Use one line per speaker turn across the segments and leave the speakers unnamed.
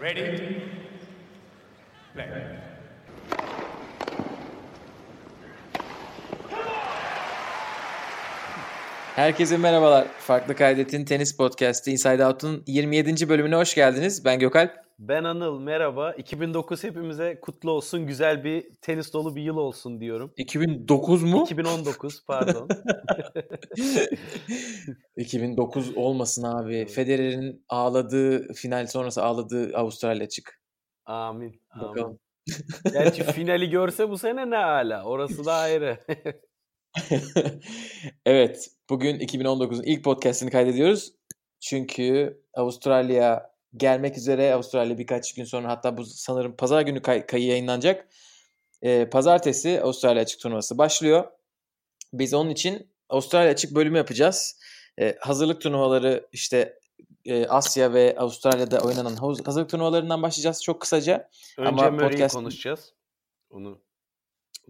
Ready? Play.
Herkese merhabalar. Farklı Kaydet'in tenis podcast'i Inside Out'un 27. bölümüne hoş geldiniz. Ben Gökalp.
Ben Anıl, merhaba. 2009 hepimize kutlu olsun, güzel bir tenis dolu bir yıl olsun diyorum.
2009 mu?
2019, pardon.
2009 olmasın abi. Federer'in ağladığı, final sonrası ağladığı Avustralya çık.
Amin.
Bakalım.
amin. Gerçi finali görse bu sene ne hala, orası da ayrı.
evet, bugün 2019'un ilk podcast'ini kaydediyoruz. Çünkü Avustralya gelmek üzere. Avustralya birkaç gün sonra hatta bu sanırım pazar günü kay- kayı yayınlanacak. Ee, pazartesi Avustralya açık turnuvası başlıyor. Biz onun için Avustralya açık bölümü yapacağız. Ee, hazırlık turnuvaları işte e, Asya ve Avustralya'da oynanan haz- hazırlık turnuvalarından başlayacağız çok kısaca.
Önce
Ama
Murray'i
podcast-
konuşacağız. Onu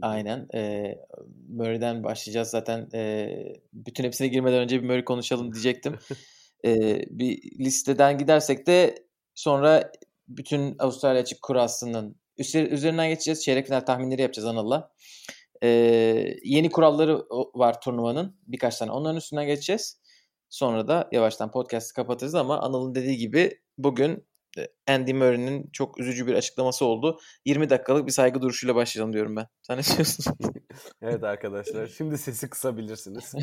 Aynen. E, Murray'den başlayacağız zaten. E, bütün hepsine girmeden önce bir Murray konuşalım diyecektim. E, bir listeden gidersek de sonra bütün Avustralya açık kurasının üzerinden geçeceğiz. Çeyrek final tahminleri yapacağız Anıl'la. E, yeni kuralları var turnuvanın. Birkaç tane. Onların üstünden geçeceğiz. Sonra da yavaştan podcast'ı kapatırız ama Anıl'ın dediği gibi bugün Andy Murray'nin çok üzücü bir açıklaması oldu. 20 dakikalık bir saygı duruşuyla başlayalım diyorum ben. Sen ne diyorsun?
Evet arkadaşlar, şimdi sesi kısabilirsiniz.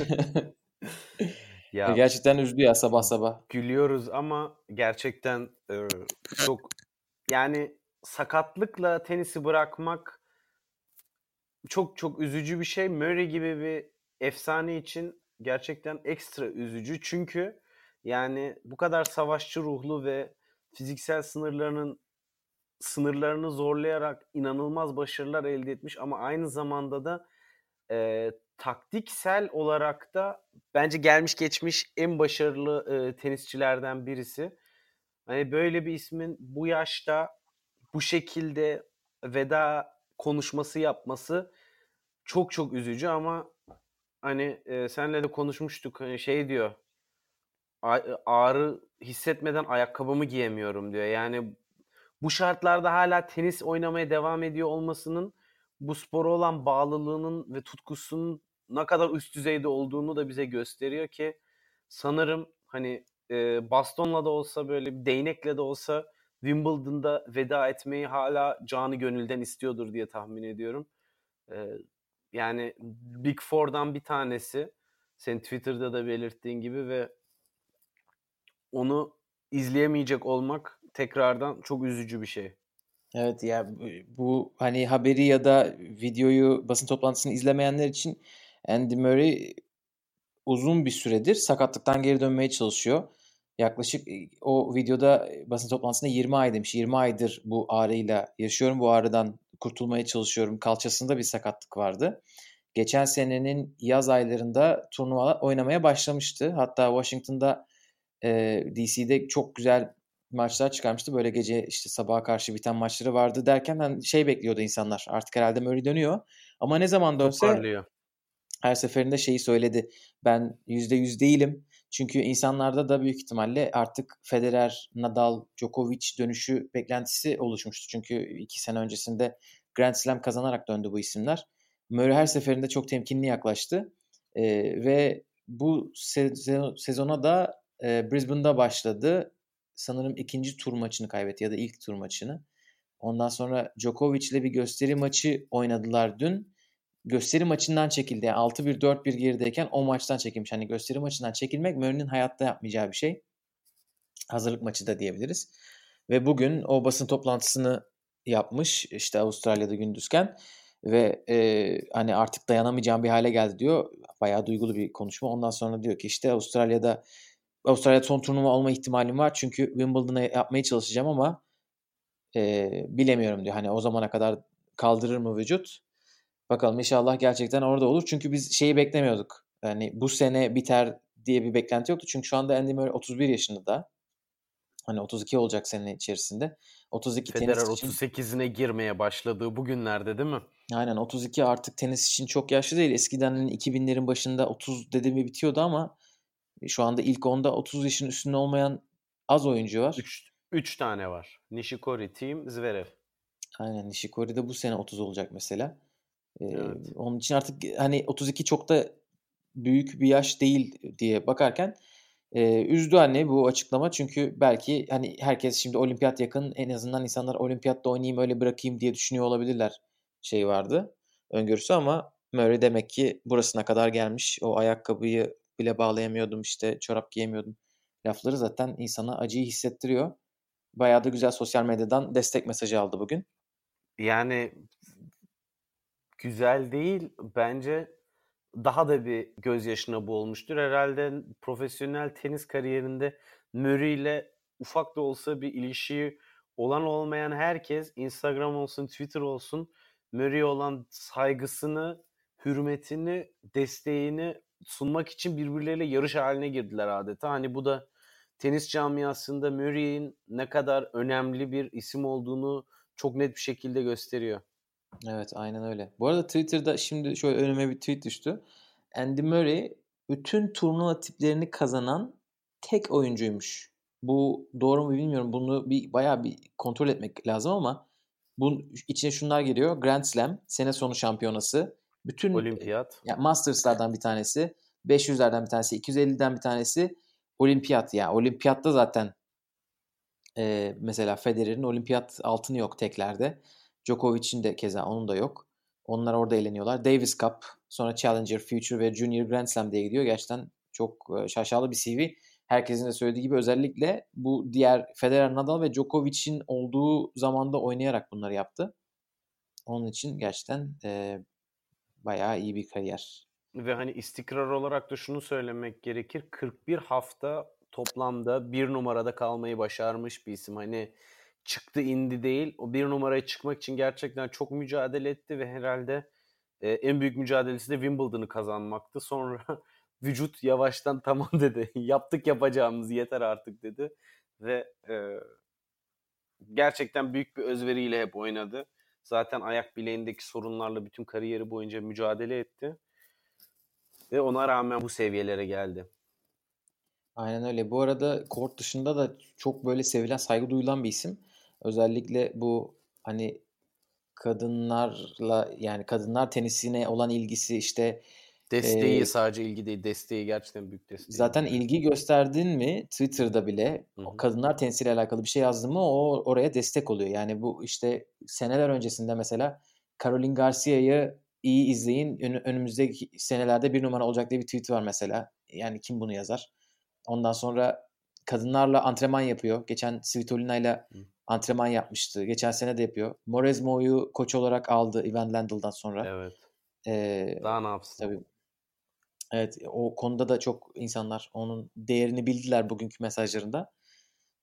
ya
Gerçekten üzdü ya sabah sabah.
gülüyoruz ama gerçekten e, çok yani sakatlıkla tenisi bırakmak çok çok üzücü bir şey. Murray gibi bir efsane için gerçekten ekstra üzücü. Çünkü yani bu kadar savaşçı ruhlu ve fiziksel sınırlarının sınırlarını zorlayarak inanılmaz başarılar elde etmiş ama aynı zamanda da e, taktiksel olarak da bence gelmiş geçmiş en başarılı e, tenisçilerden birisi. Hani böyle bir ismin bu yaşta bu şekilde veda konuşması yapması çok çok üzücü ama hani e, senle de konuşmuştuk hani şey diyor "A- ağrı hissetmeden ayakkabımı giyemiyorum diyor. Yani bu şartlarda hala tenis oynamaya devam ediyor olmasının bu spora olan bağlılığının ve tutkusunun ne kadar üst düzeyde olduğunu da bize gösteriyor ki sanırım hani e, bastonla da olsa böyle bir değnekle de olsa Wimbledon'da veda etmeyi hala canı gönülden istiyordur diye tahmin ediyorum. E, yani Big Four'dan bir tanesi senin Twitter'da da belirttiğin gibi ve onu izleyemeyecek olmak tekrardan çok üzücü bir şey.
Evet ya bu hani haberi ya da videoyu basın toplantısını izlemeyenler için Andy Murray uzun bir süredir sakatlıktan geri dönmeye çalışıyor. Yaklaşık e, o videoda e, basın toplantısında 20 ay demiş. 20 aydır bu ağrıyla yaşıyorum. Bu ağrıdan kurtulmaya çalışıyorum. Kalçasında bir sakatlık vardı. Geçen senenin yaz aylarında turnuva oynamaya başlamıştı. Hatta Washington'da e, DC'de çok güzel maçlar çıkarmıştı. Böyle gece işte sabaha karşı biten maçları vardı derken hani şey bekliyordu insanlar. Artık herhalde Murray dönüyor. Ama ne zaman dönse
Toparlıyor.
Her seferinde şeyi söyledi. Ben %100 değilim. Çünkü insanlarda da büyük ihtimalle artık Federer, Nadal, Djokovic dönüşü beklentisi oluşmuştu. Çünkü iki sene öncesinde Grand Slam kazanarak döndü bu isimler. Murray her seferinde çok temkinli yaklaştı. Ee, ve bu sezon, sezona da e, Brisbane'da başladı. Sanırım ikinci tur maçını kaybetti ya da ilk tur maçını. Ondan sonra Djokovic ile bir gösteri maçı oynadılar dün gösteri maçından çekildi. Yani 6-1 4-1 gerideyken o maçtan çekilmiş. Hani gösteri maçından çekilmek Murray'nin hayatta yapmayacağı bir şey. Hazırlık maçı da diyebiliriz. Ve bugün o basın toplantısını yapmış işte Avustralya'da gündüzken ve e, hani artık dayanamayacağım bir hale geldi diyor. Bayağı duygulu bir konuşma. Ondan sonra diyor ki işte Avustralya'da Avustralya'da son turnuva olma ihtimalim var. Çünkü Wimbledon'a yapmaya çalışacağım ama e, bilemiyorum diyor. Hani o zamana kadar kaldırır mı vücut? Bakalım inşallah gerçekten orada olur. Çünkü biz şeyi beklemiyorduk. Yani bu sene biter diye bir beklenti yoktu. Çünkü şu anda Andy Murray 31 yaşında da. Hani 32 olacak sene içerisinde. 32
Federer
tenis için
38'ine girmeye başladığı bugünlerde değil mi?
aynen 32 artık tenis için çok yaşlı değil. Eskiden hani 2000'lerin başında 30 dedi mi bitiyordu ama şu anda ilk onda 30 yaşın üstünde olmayan az oyuncu var.
3 3 tane var. Nishikori, Team, Zverev.
Aynen Nishikori de bu sene 30 olacak mesela. Ee,
Evet.
onun için artık hani 32 çok da büyük bir yaş değil diye bakarken e, üzdü anne bu açıklama. Çünkü belki hani herkes şimdi olimpiyat yakın en azından insanlar olimpiyatta oynayayım öyle bırakayım diye düşünüyor olabilirler şey vardı öngörüsü ama Murray demek ki burasına kadar gelmiş. O ayakkabıyı bile bağlayamıyordum işte çorap giyemiyordum lafları zaten insana acıyı hissettiriyor. Bayağı da güzel sosyal medyadan destek mesajı aldı bugün.
Yani güzel değil. Bence daha da bir gözyaşına boğulmuştur. Herhalde profesyonel tenis kariyerinde Murray ile ufak da olsa bir ilişiği olan olmayan herkes Instagram olsun, Twitter olsun Murray'e olan saygısını, hürmetini, desteğini sunmak için birbirleriyle yarış haline girdiler adeta. Hani bu da tenis camiasında Murray'in ne kadar önemli bir isim olduğunu çok net bir şekilde gösteriyor.
Evet aynen öyle. Bu arada Twitter'da şimdi şöyle önüme bir tweet düştü. Andy Murray bütün turnuva tiplerini kazanan tek oyuncuymuş. Bu doğru mu bilmiyorum. Bunu bir bayağı bir kontrol etmek lazım ama bunun içine şunlar giriyor. Grand Slam, sene sonu şampiyonası, bütün
Olimpiyat.
ya Masters'lardan bir tanesi, 500'lerden bir tanesi, 250'den bir tanesi olimpiyat ya. Olimpiyatta zaten e, mesela Federer'in olimpiyat altını yok teklerde. Djokovic'in de keza onun da yok. Onlar orada eğleniyorlar. Davis Cup, sonra Challenger, Future ve Junior Grand Slam diye gidiyor. Gerçekten çok e, şaşalı bir CV. Herkesin de söylediği gibi özellikle bu diğer Federer, Nadal ve Djokovic'in olduğu zamanda oynayarak bunları yaptı. Onun için gerçekten e, bayağı iyi bir kariyer.
Ve hani istikrar olarak da şunu söylemek gerekir. 41 hafta toplamda bir numarada kalmayı başarmış bir isim. Hani çıktı indi değil. O bir numaraya çıkmak için gerçekten çok mücadele etti ve herhalde e, en büyük mücadelesi de Wimbledon'ı kazanmaktı. Sonra vücut yavaştan tamam dedi. Yaptık yapacağımız yeter artık dedi. Ve e, gerçekten büyük bir özveriyle hep oynadı. Zaten ayak bileğindeki sorunlarla bütün kariyeri boyunca mücadele etti. Ve ona rağmen bu seviyelere geldi.
Aynen öyle. Bu arada kort dışında da çok böyle sevilen, saygı duyulan bir isim. Özellikle bu hani kadınlarla yani kadınlar tenisine olan ilgisi işte
Desteği
e,
sadece ilgi değil, desteği gerçekten büyük desteği.
zaten ilgi gösterdin mi Twitter'da bile
Hı hı.
kadınlar tenisiyle alakalı bir şey yazdın mı o oraya destek oluyor. Yani bu işte seneler öncesinde mesela Caroline Garcia'yı iyi izleyin ön- önümüzdeki senelerde bir numara olacak diye bir tweet var mesela. Yani kim bunu yazar? Ondan sonra kadınlarla antrenman yapıyor. Geçen Svitolina'yla
Hı.
antrenman yapmıştı. Geçen sene de yapıyor. Moresmo'yu koç olarak aldı Ivan Lendl'dan sonra.
Evet.
Ee,
Daha ne yapsın?
tabii Evet o konuda da çok insanlar onun değerini bildiler bugünkü mesajlarında.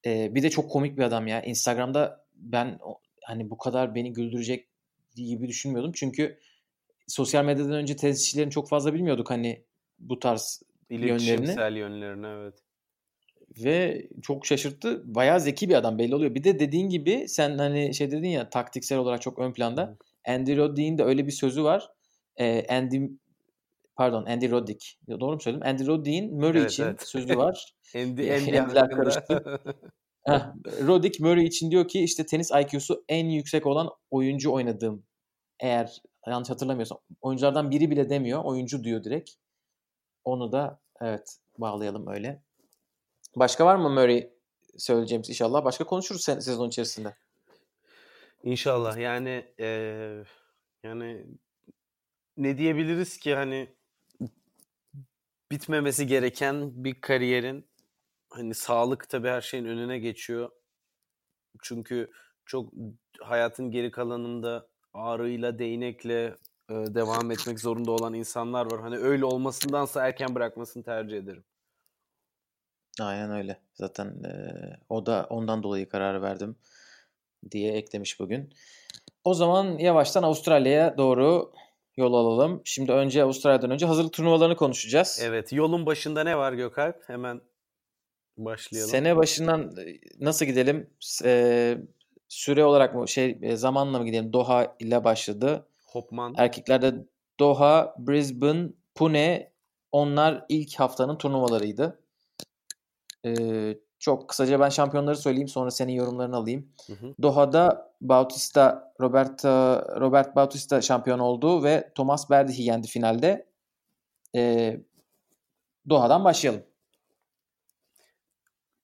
Ee, bir de çok komik bir adam ya. Instagram'da ben hani bu kadar beni güldürecek gibi düşünmüyordum. Çünkü sosyal medyadan önce tenisçilerin çok fazla bilmiyorduk hani bu tarz yönlerini.
Yönlerini evet.
Ve çok şaşırttı. Bayağı zeki bir adam belli oluyor. Bir de dediğin gibi sen hani şey dedin ya taktiksel olarak çok ön planda. Andy Roddick'in de öyle bir sözü var. Ee, Andy pardon Andy Roddick. Doğru mu söyledim? Andy Roddick'in Murray
Evet,
için
evet.
sözü var.
Andy,
Eh,
Andy
Andy'ler karıştı. Roddick Murray için diyor ki işte tenis IQ'su en yüksek olan oyuncu oynadığım. Eğer yanlış hatırlamıyorsam oyunculardan biri bile demiyor. Oyuncu diyor direkt. Onu da evet bağlayalım öyle. Başka var mı Murray söyleyeceğimiz inşallah? Başka konuşuruz sen, sezon içerisinde.
İnşallah yani eee, yani ne diyebiliriz ki hani bitmemesi gereken bir kariyerin hani sağlık tabii her şeyin önüne geçiyor. Çünkü çok hayatın geri kalanında ağrıyla, değnekle e, devam etmek zorunda olan insanlar var. Hani öyle olmasındansa erken bırakmasını tercih ederim.
Aynen öyle. Zaten e, o da ondan dolayı karar verdim diye eklemiş bugün. O zaman yavaştan Avustralya'ya doğru yol alalım. Şimdi önce Avustralya'dan önce hazırlık turnuvalarını konuşacağız.
Evet, yolun başında ne var Gökalp? Hemen başlayalım.
Sene başından nasıl gidelim? S- e, süre olarak mı şey zamanla mı gidelim? Doha ile başladı.
Hopman.
Erkeklerde Doha, Brisbane, Pune onlar ilk haftanın turnuvalarıydı. Çok kısaca ben şampiyonları söyleyeyim sonra senin yorumlarını alayım.
Hı hı.
Doha'da Bautista, Robert Robert Bautista şampiyon oldu ve Thomas Berdih'i yendi finalde. Ee, Doha'dan başlayalım.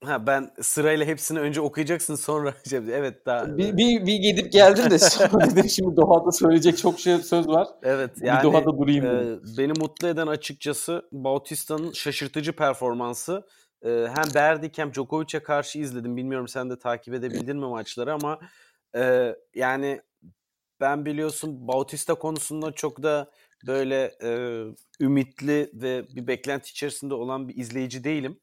Ha ben sırayla hepsini önce okuyacaksın sonra şey, evet daha
bir, bir, bir gidip geldim de sonra dedim şimdi Doha'da söyleyecek çok şey söz var.
Evet
bir
yani
Doha'da durayım
e, beni mutlu eden açıkçası Bautista'nın şaşırtıcı performansı. E, hem Berdik hem Djokovic'e karşı izledim. Bilmiyorum sen de takip edebildin mi maçları ama e, yani ben biliyorsun Bautista konusunda çok da böyle e, ümitli ve bir beklenti içerisinde olan bir izleyici değilim.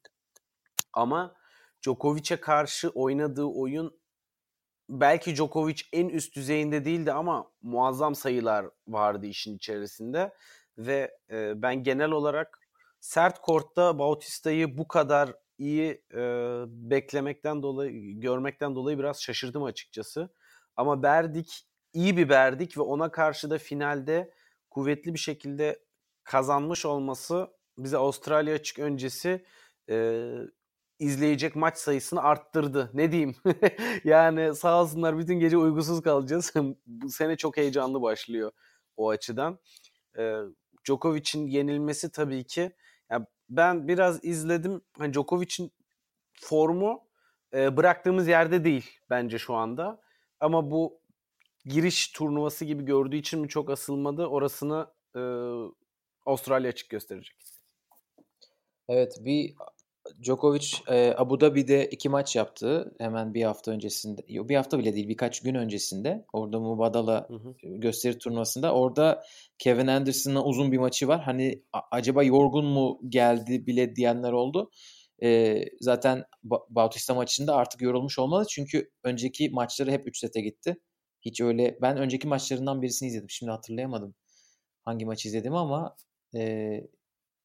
Ama Djokovic'e karşı oynadığı oyun belki Djokovic en üst düzeyinde değildi ama muazzam sayılar vardı işin içerisinde ve e, ben genel olarak sert kortta Bautista'yı bu kadar iyi e, beklemekten dolayı görmekten dolayı biraz şaşırdım açıkçası. Ama Berdik iyi bir Berdik ve ona karşı da finalde kuvvetli bir şekilde kazanmış olması bize Avustralya açık öncesi e, izleyecek maç sayısını arttırdı. Ne diyeyim? yani sağ olsunlar bütün gece uykusuz kalacağız. Bu sene çok heyecanlı başlıyor o açıdan. Ee, Djokovic'in yenilmesi tabii ki. Yani ben biraz izledim. Hani Djokovic'in formu e, bıraktığımız yerde değil bence şu anda. Ama bu giriş turnuvası gibi gördüğü için mi çok asılmadı orasını e, Avustralya açık gösterecek.
Evet bir Djokovic e, Abu Dhabi'de iki maç yaptı. Hemen bir hafta öncesinde. Bir hafta bile değil birkaç gün öncesinde. Orada Mubadala hı hı. gösteri turnuvasında. Orada Kevin Anderson'la uzun bir maçı var. Hani acaba yorgun mu geldi bile diyenler oldu. E, zaten Bautista maçında artık yorulmuş olmalı. Çünkü önceki maçları hep 3 sete gitti. Hiç öyle ben önceki maçlarından birisini izledim. Şimdi hatırlayamadım hangi maçı izledim ama e,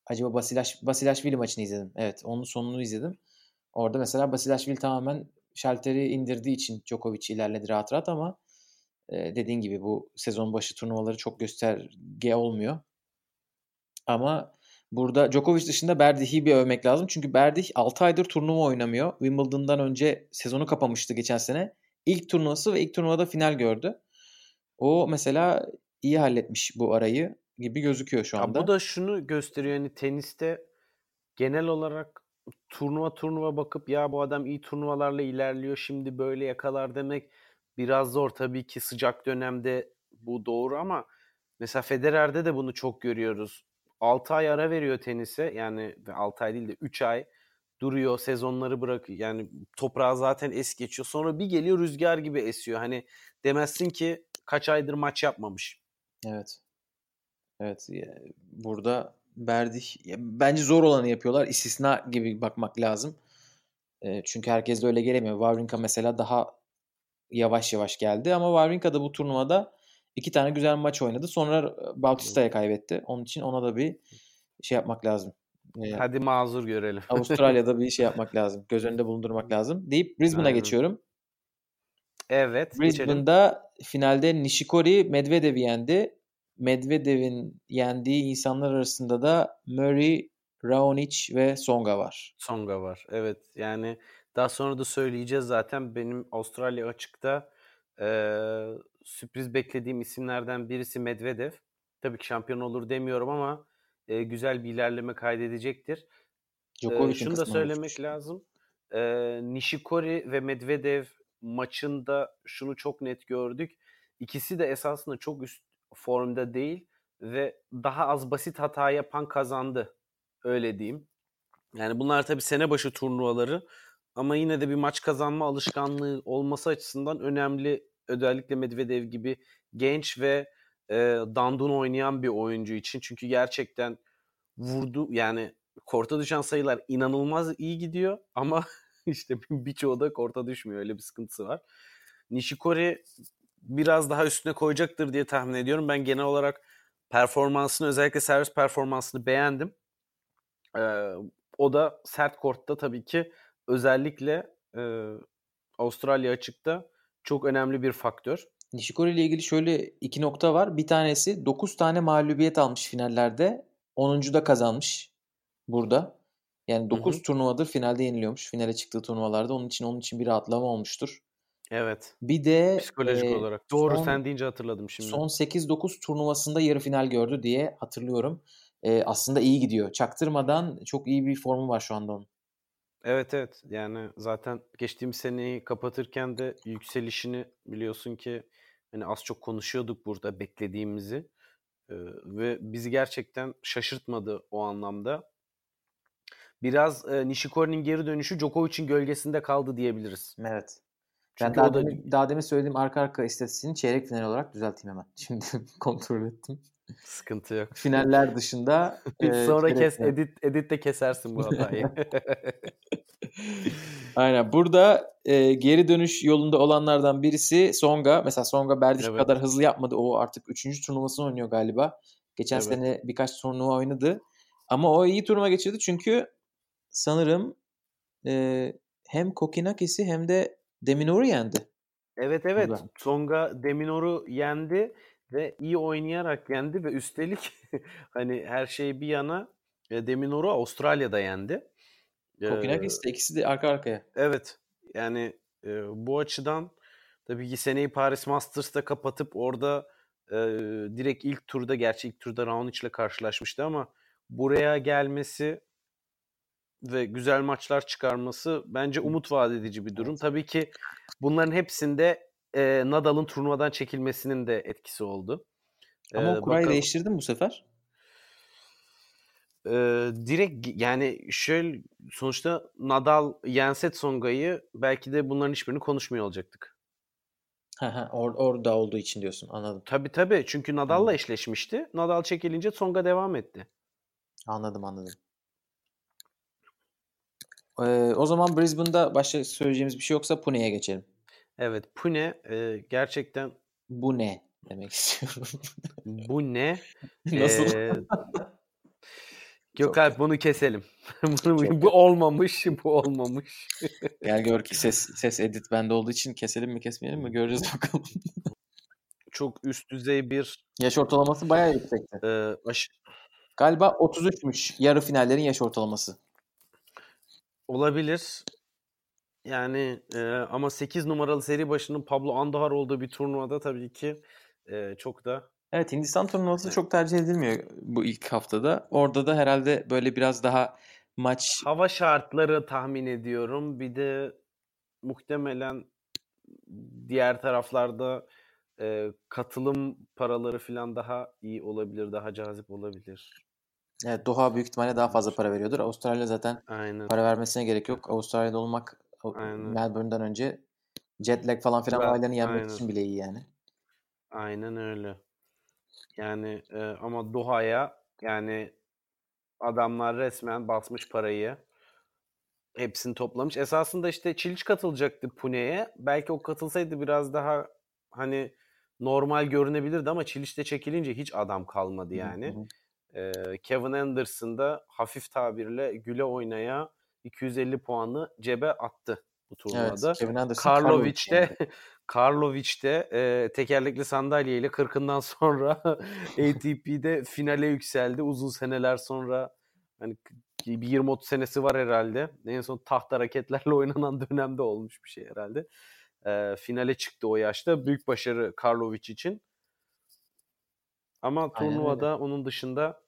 acaba Basilaş Basilashvili maçını izledim. Evet, onun sonunu izledim. Orada mesela Basilashvili tamamen şalteri indirdiği için Djokovic ilerledi rahat rahat ama e, dediğin gibi bu sezon başı turnuvaları çok gösterge olmuyor. Ama burada Djokovic dışında Berdih'i bir övmek lazım. Çünkü Berdih 6 aydır turnuva oynamıyor. Wimbledon'dan önce sezonu kapamıştı geçen sene. İlk turnuvası ve ilk turnuvada final gördü. O mesela iyi halletmiş bu arayı gibi gözüküyor şu anda.
Ya bu da şunu gösteriyor yani teniste genel olarak turnuva turnuva bakıp ya bu adam iyi turnuvalarla ilerliyor şimdi böyle yakalar demek biraz zor tabii ki sıcak dönemde bu doğru ama mesela Federer'de de bunu çok görüyoruz. 6 ay ara veriyor tenise yani 6 ay değil de 3 ay duruyor sezonları bırakıyor yani toprağı zaten es geçiyor sonra bir geliyor rüzgar gibi esiyor hani demezsin ki kaç aydır maç yapmamış.
Evet. Evet. Burada Berdih bence zor olanı yapıyorlar. İstisna gibi bakmak lazım. çünkü herkes de öyle gelemiyor. Wawrinka mesela daha yavaş yavaş geldi ama Wawrinka da bu turnuvada iki tane güzel maç oynadı. Sonra Bautista'ya kaybetti. Onun için ona da bir şey yapmak lazım.
Hadi mazur görelim.
Avustralya'da bir şey yapmak lazım. Göz önünde bulundurmak lazım. Deyip Brisbane'a geçiyorum.
Evet.
Brisbane'da geçelim. finalde Nishikori Medvedev'i yendi. Medvedev'in yendiği insanlar arasında da Murray, Raonic ve Songa var.
Songa var. Evet. Yani daha sonra da söyleyeceğiz zaten. Benim Avustralya açıkta e, sürpriz beklediğim isimlerden birisi Medvedev. Tabii ki şampiyon olur demiyorum ama e, güzel bir ilerleme kaydedecektir. E, şunu da söylemek olmuş. lazım. E, Nishikori ve Medvedev maçında şunu çok net gördük. İkisi de esasında çok üst formda değil ve daha az basit hata yapan kazandı. Öyle diyeyim. Yani bunlar tabii sene başı turnuvaları ama yine de bir maç kazanma alışkanlığı olması açısından önemli. Özellikle Medvedev gibi genç ve e, dandun oynayan bir oyuncu için. Çünkü gerçekten vurdu yani korta düşen sayılar inanılmaz iyi gidiyor ama işte birçoğu da korta düşmüyor. Öyle bir sıkıntısı var. Nishikori biraz daha üstüne koyacaktır diye tahmin ediyorum. Ben genel olarak performansını özellikle servis performansını beğendim. Ee, o da sert kortta tabii ki özellikle e, Avustralya açıkta çok önemli bir faktör.
Nishikori ile ilgili şöyle iki nokta var. Bir tanesi 9 tane mağlubiyet almış finallerde. 10. da kazanmış burada. Yani
Hı
9
hı.
turnuvadır finalde yeniliyormuş. Finale çıktığı turnuvalarda. Onun için onun için bir rahatlama olmuştur.
Evet.
Bir de
Psikolojik
e,
olarak. Doğru
son
sen deyince hatırladım şimdi.
son 8-9 turnuvasında yarı final gördü diye hatırlıyorum. E, aslında iyi gidiyor. Çaktırmadan çok iyi bir formu var şu anda onun.
Evet evet yani zaten geçtiğimiz seneyi kapatırken de yükselişini biliyorsun ki hani az çok konuşuyorduk burada beklediğimizi Ee, ve bizi gerçekten şaşırtmadı o anlamda. Biraz e, Nishikori'nin geri dönüşü Djokovic'in gölgesinde kaldı diyebiliriz.
Evet. Ben
Çünkü
daha
o da
demin, daha demin söylediğim arka arka istatistiğini çeyrek final olarak düzelteyim hemen. Şimdi kontrol ettim.
sıkıntı yok.
Finaller dışında e,
Sonra kes
final.
edit editte kesersin bu hatayı.
Aynen. Burada e, geri dönüş yolunda olanlardan birisi Songa. Mesela Songa Berdych
Evet.
kadar hızlı yapmadı. O artık 3. turnuvasını oynuyor galiba. Geçen
Evet.
sene birkaç turnuva oynadı. Ama o iyi turnuva geçirdi çünkü sanırım e, hem Kokinakis'i hem de Deminur'u yendi.
Evet evet.
Burada.
Tsonga Deminor'u yendi ve iyi oynayarak yendi ve üstelik hani her şey bir yana e, Deminor'u Avustralya'da yendi. Ee,
Kokinakis de ikisi de arka arkaya.
evet. Yani e, bu açıdan tabii ki seneyi Paris Masters'ta kapatıp orada e, direkt ilk turda gerçi ilk turda Raonic ile karşılaşmıştı ama buraya gelmesi ve güzel maçlar çıkarması bence umut vaat edici bir durum. Tabii ki bunların hepsinde e, Nadal'ın turnuvadan çekilmesinin de etkisi oldu.
Ama
Ee,
o kurayı
bakalım-
değiştirdin bu sefer.
Ee, direkt yani şöyle sonuçta Nadal yense Tsonga'yı belki de bunların hiçbirini konuşmuyor olacaktık.
Or, orada olduğu için diyorsun. Anladım.
Tabii tabii çünkü Nadal'la eşleşmişti. Nadal çekilince Tsonga devam etti.
Anladım anladım. Ee, o zaman Brisbane'da başka söyleyeceğimiz bir şey yoksa Pune'ye geçelim.
Evet Pune e, gerçekten
Bu ne demek istiyorum.
bu ne?
Nasıl?
Ee, Gökalp bunu keselim. Bunu- bu olmamış, bu olmamış.
Gel gör ki ses ses edit bende olduğu için keselim mi kesmeyelim mi göreceğiz bakalım.
Çok üst düzey bir
Yaş ortalaması bayağı yüksekti.
e, aş-
Galiba 33'müş yarı finallerin yaş ortalaması.
Olabilir. Yani e, ama 8 numaralı seri başının Pablo Andujar olduğu bir turnuvada tabii ki e, çok da
Evet Hindistan turnuvası çok tercih edilmiyor bu ilk haftada. Orada da herhalde böyle biraz daha maç
hava şartları tahmin ediyorum. Bir de muhtemelen diğer taraflarda e, katılım paraları falan daha iyi olabilir, daha cazip olabilir.
Evet, Doha büyük ihtimalle daha fazla para veriyordur. Avustralya zaten
Aynen.
para vermesine gerek yok. Avustralya'da olmak
Aynen.
Melbourne'den önce jet lag falan filan olaylarını yenmek
aynen.
için bile iyi yani.
Aynen öyle. Yani e, ama Doha'ya yani adamlar resmen basmış parayı. Hepsini toplamış. Esasında işte Çiliç katılacaktı Pune'ye. Belki o katılsaydı biraz daha hani normal görünebilirdi ama Çiliç'te çekilince hiç adam kalmadı yani.
Hı hı.
Ee, Kevin Anderson da hafif tabirle güle oynaya 250 puanı cebe attı bu
Evet,
turnuvada.
Kevin Anderson
Karlovic de Karlovic de e, tekerlekli sandalyeyle 40'ından sonra ATP'de finale yükseldi. Uzun seneler sonra hani bir 20-30 senesi var herhalde. En son tahta raketlerle oynanan dönemde olmuş bir şey herhalde. E, finale çıktı o yaşta. Büyük başarı Karlovic için. Ama
Aynen
turnuvada onun dışında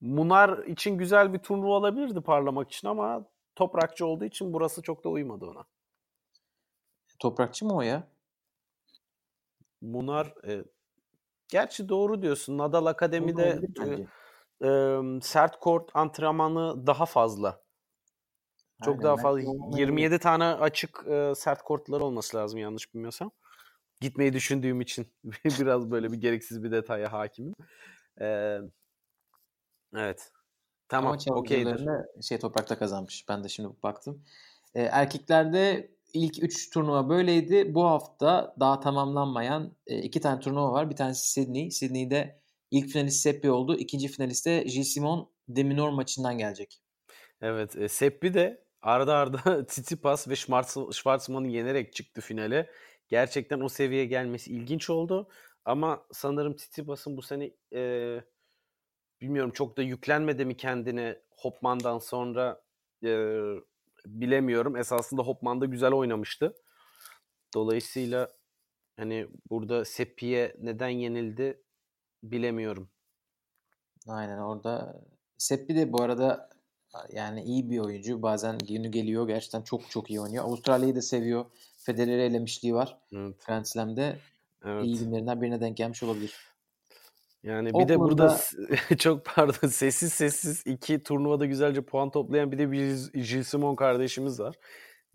Munar için güzel bir turnuva olabilirdi parlamak için ama toprakçı olduğu için burası çok da uymadı ona.
Toprakçı mı o ya?
Munar e, gerçi doğru diyorsun. Nadal Akademi'de e, e, sert kort antrenmanı daha fazla. Çok
Aynen,
daha fazla.
olmayabilir.
27 tane açık e, sert kortları olması lazım yanlış bilmiyorsam. Gitmeyi düşündüğüm için biraz böyle bir gereksiz bir detaya hakimim. E, evet. Tamam,
Ama
okeydir.
şey toprakta kazanmış. Ben de şimdi baktım. Ee, erkeklerde ilk 3 turnuva böyleydi. Bu hafta daha tamamlanmayan e, iki tane turnuva var. Bir tanesi Sydney. Sydney'de ilk finalist Seppi oldu. İkinci finalist de Gilles Simon Deminor maçından gelecek.
Evet, e, Seppi de arda arda Tsitsipas ve Schwarz- Schwartzman'ı yenerek çıktı finale. Gerçekten o seviyeye gelmesi ilginç oldu. Ama sanırım Tsitsipas'ın bu sene e, bilmiyorum çok da yüklenmedi mi kendine? Hopman'dan sonra e, bilemiyorum. Esasında Hopman da güzel oynamıştı. Dolayısıyla hani burada Seppi'ye neden yenildi bilemiyorum.
Aynen orada Seppi de bu arada yani iyi bir oyuncu. Bazen günü geliyor. Gerçekten çok çok iyi oynuyor. Avustralya'yı da seviyor. Federer'i elemişliği var.
Evet.
Grand Slam'de
evet.
iyi günlerinden birine denk gelmiş olabilir.
Yani bir de burada çok pardon sessiz sessiz iki turnuvada güzelce puan toplayan bir de bir Gilles Simon kardeşimiz var.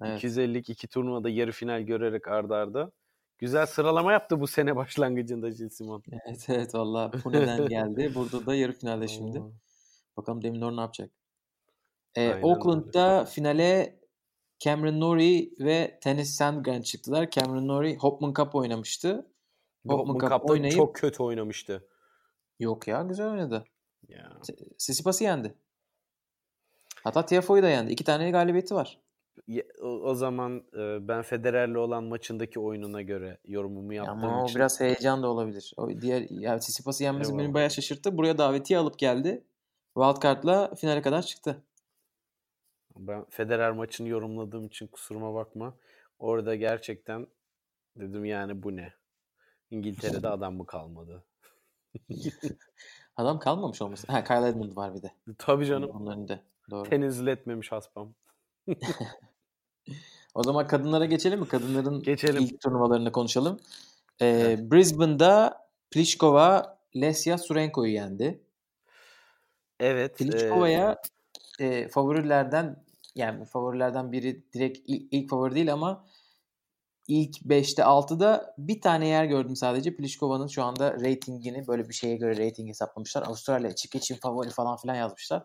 Evet. 250 iki turnuvada yarı final görerek ardarda. Arda. Güzel sıralama yaptı bu sene başlangıcında Gilles Simon.
Evet evet valla Pune'den geldi. Burada da yarı finalde şimdi. Bakalım Deminor ne yapacak? Ee, Auckland'da finale Cameron Norrie ve Tennis Sandgren çıktılar. Cameron Norrie Hopman Cup oynamıştı.
Hopman, Hopman Cup'ta oynayıp... çok kötü oynamıştı.
Yok ya güzel oynadı. Ya. Sisipas'ı yendi. Hatta Tiafoe'yu da yendi. İki tane galibiyeti var.
O, zaman e, ben Federer'le olan maçındaki oyununa göre yorumumu yaptığım
Ama
için.
o biraz heyecan da olabilir. O diğer ya Sisipas'ı yenmesi beni bayağı şaşırttı. Buraya davetiye alıp geldi. Wildcard'la finale kadar çıktı.
Ben Federer maçını yorumladığım için kusuruma bakma. Orada gerçekten dedim yani bu ne? İngiltere'de adam mı kalmadı?
adam kalmamış olması. Ha Kyle Edmund var bir de.
Tabii canım.
Onun önünde. Doğru.
Tenezzül etmemiş haspam.
o zaman kadınlara geçelim mi? Kadınların
geçelim.
ilk turnuvalarını konuşalım. Ee, evet. Brisbane'da Pliskova Lesya Surenko'yu yendi.
Evet.
Pliskova'ya e... e, favorilerden yani favorilerden biri direkt ilk, ilk favori değil ama ilk 5'te 6'da bir tane yer gördüm sadece. Pliškova'nın şu anda ratingini böyle bir şeye göre rating hesaplamışlar. Avustralya çık için favori falan filan yazmışlar.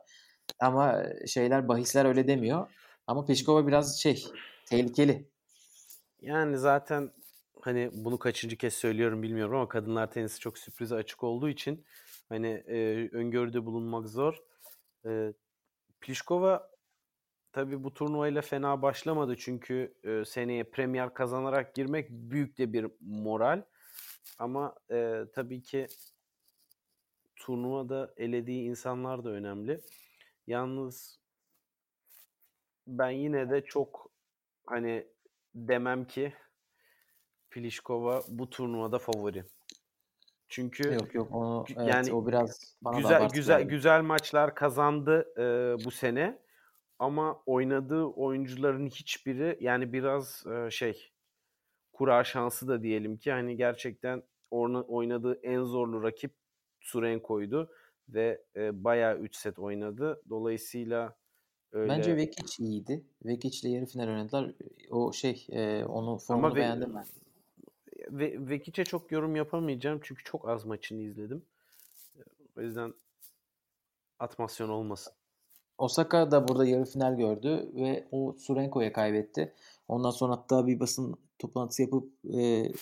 Ama şeyler bahisler öyle demiyor. Ama Pliškova biraz şey tehlikeli.
Yani zaten hani bunu kaçıncı kez söylüyorum bilmiyorum ama kadınlar tenisi çok sürprize açık olduğu için hani e, öngörüde bulunmak zor. E, Pliškova tabii bu turnuvayla fena başlamadı çünkü e, seneye Premier kazanarak girmek büyük de bir moral. Ama e, tabii ki turnuvada elediği insanlar da önemli. Yalnız ben yine de çok hani demem ki Pliskova bu turnuvada favori. Çünkü
yok yok onu evet, yani o biraz
bana güzel güzel yani. güzel maçlar kazandı e, bu sene ama oynadığı oyuncuların hiçbiri yani biraz e, şey kura şansı da diyelim ki hani gerçekten oynadığı en zorlu rakip Surenko'ydu ve e, bayağı 3 set oynadı. Dolayısıyla
öyle... Bence Vekic iyiydi. Vekic ile yarı final oynadılar. O şey e, onu formunu Ama beğendim ben.
Ve, Vekic'e çok yorum yapamayacağım çünkü çok az maçını izledim. O yüzden atmasyon olmasın.
Osaka da burada yarı final gördü ve o Surenko'ya kaybetti. Ondan sonra hatta bir basın toplantısı yapıp e,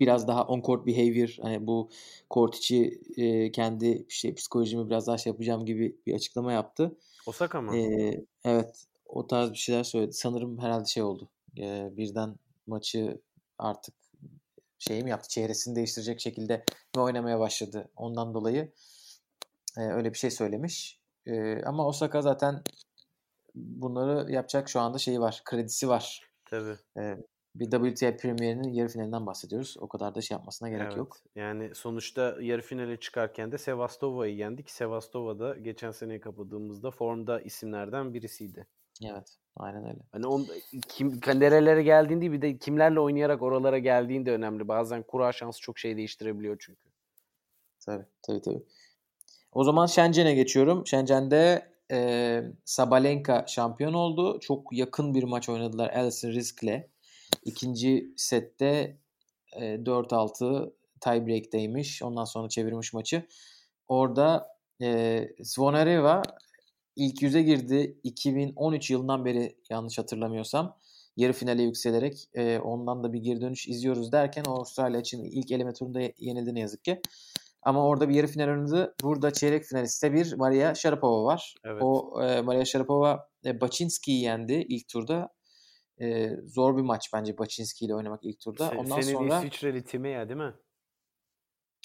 biraz daha on court behavior hani bu kort içi e, kendi işte psikolojimi biraz daha şey yapacağım gibi bir açıklama yaptı.
Osaka mı?
E, evet o tarz bir şeyler söyledi. Sanırım herhalde şey oldu. E, birden maçı artık şey mi yaptı çehresini değiştirecek şekilde mi oynamaya başladı. Ondan dolayı e, öyle bir şey söylemiş. E, ama Osaka zaten bunları yapacak şu anda şeyi var. Kredisi var.
Tabii.
E, bir WTA Premier'inin yarı finalinden bahsediyoruz. O kadar da şey yapmasına gerek evet. yok.
Yani sonuçta yarı finale çıkarken de Sevastova'yı yendik. Sevastova da geçen seneyi kapadığımızda formda isimlerden birisiydi.
Evet. Aynen öyle.
Hani on, kim nerelere geldiğinde bir de kimlerle oynayarak oralara geldiğinde önemli. Bazen kura şansı çok şey değiştirebiliyor çünkü.
Tabii tabii tabii. O zaman Shenzhen'e geçiyorum. Shenzhen'de e, Sabalenka şampiyon oldu. Çok yakın bir maç oynadılar Alison Risk'le. İkinci sette e, 4-6 tiebreak'teymiş. Ondan sonra çevirmiş maçı. Orada e, Zvonareva ilk yüze girdi. 2013 yılından beri yanlış hatırlamıyorsam yarı finale yükselerek e, ondan da bir geri dönüş izliyoruz derken Avustralya için ilk eleme turunda yenildi ne yazık ki. Ama orada bir yarı final oynadı. Burada çeyrek finaliste bir Maria Sharapova var. Evet. O e, Maria Sharapova e, Baczynski'yi yendi ilk turda. E, zor bir maç bence Baczynski ile oynamak ilk turda.
Se, Ondan senin sonra İsviçreli Timea değil mi?